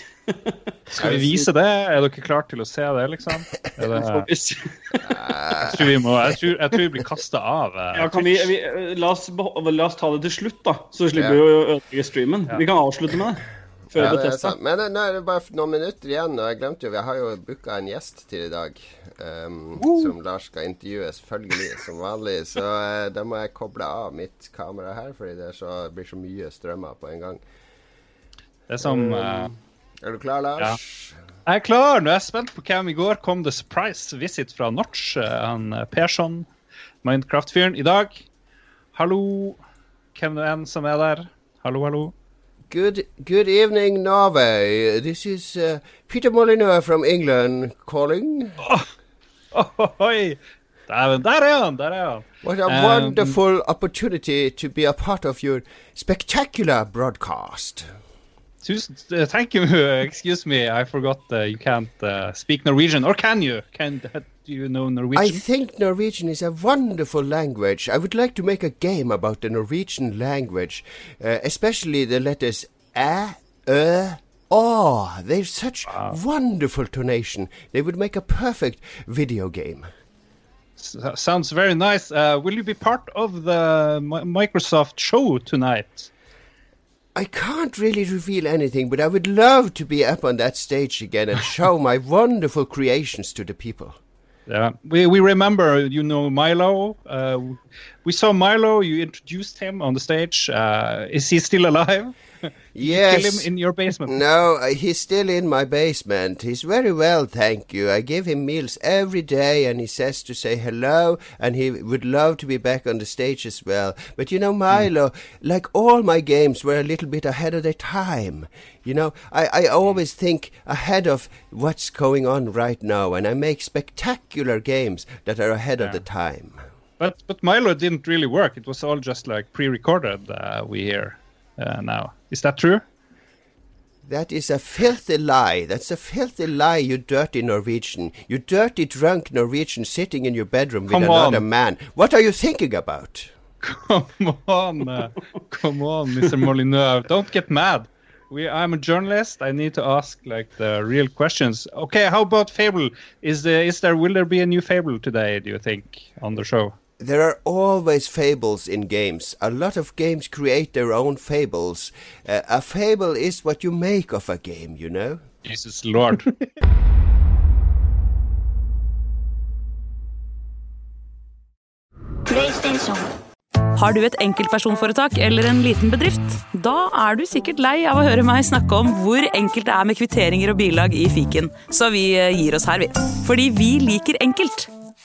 Skal vi vise det? Er dere klare til å se det, liksom? Er det, jeg, tror vi må, jeg, tror, jeg tror vi blir kasta av. eh, Ja, kan vi, vi, la, oss, la oss ta det til slutt, da. Så slipper Ja. vi å ødelegge streamen. Vi kan avslutte med det. Før Ja, Bethesda. Men nå er det bare noen minutter igjen, og jeg glemte jo Vi har jo booka en gjest til i dag. ehm, Som Lars skal intervjue, selvfølgelig, som vanlig. Så uh, da må jeg koble av mitt kamera her, fordi det, så, blir så mye strømmer på en gang. Det er som eh, Er du klar, Lars? Ja. Jeg er klar. Nå er jeg spent på hvem i går kom det surprise visit fra Notch. eh, Han Persson, Minecraft-fyren. I dag, hallo, hvem det enn som er der. Hallo, hallo. Good, good evening, Norway. This is uh, Peter Molyneux from England calling. Oi! Dæven, der er han! Der er han. What a Um, wonderful opportunity to be a part of your spectacular broadcast. Uh, thank you. Excuse me, I forgot uh, you can't uh, speak Norwegian. Or can you? Can do you know Norwegian? I think Norwegian is a wonderful language. I would like to make a game about the Norwegian language, uh, especially the letters a, ö, o. They're such wonderful tonation. They would make a perfect video game. S- sounds very nice. Uh, will you be part of the Mi- Microsoft show tonight? I can't really reveal anything, but I would love to be up on that stage again and show my wonderful creations to the people. Yeah, we we remember you know Milo. Uh, we saw Milo. You introduced him on the stage. Uh, is he still alive? Yes. Kill him in your basement. No, uh, he's still in my basement. He's very well, thank you. I give him meals every day and he says to say hello and he would love to be back on the stage as well. But you know, Milo, like all my games were a little bit ahead of their time. You know, I, I always think ahead of what's going on right now and I make spectacular games that are ahead of the time. But but Milo didn't really work. It was all just like pre-recorded. Uh, we hear uh, now. Is that true? That is a filthy lie. That's a filthy lie, you dirty Norwegian. You dirty drunk Norwegian sitting in your bedroom with Come another on. man. What are you thinking about? Come on, uh, come on, Mr. Molyneux. Don't get mad. We, I'm a journalist. I need to ask like the real questions. Okay, how about Fable? Is the is there will there be a new Fable today? Do you think on the show? There are always fables in games. A lot of games create their own fables. Uh, a fable is what you make of a game, you know? Jesus Lord. Har du et enkeltpersonforetak eller en liten bedrift? Da er du sikkert lei av å høre meg snakke om hvor enkelt det er med kvitteringer og bilag i fiken, så vi eh, gir oss her, vi. Fordi vi liker enkelt.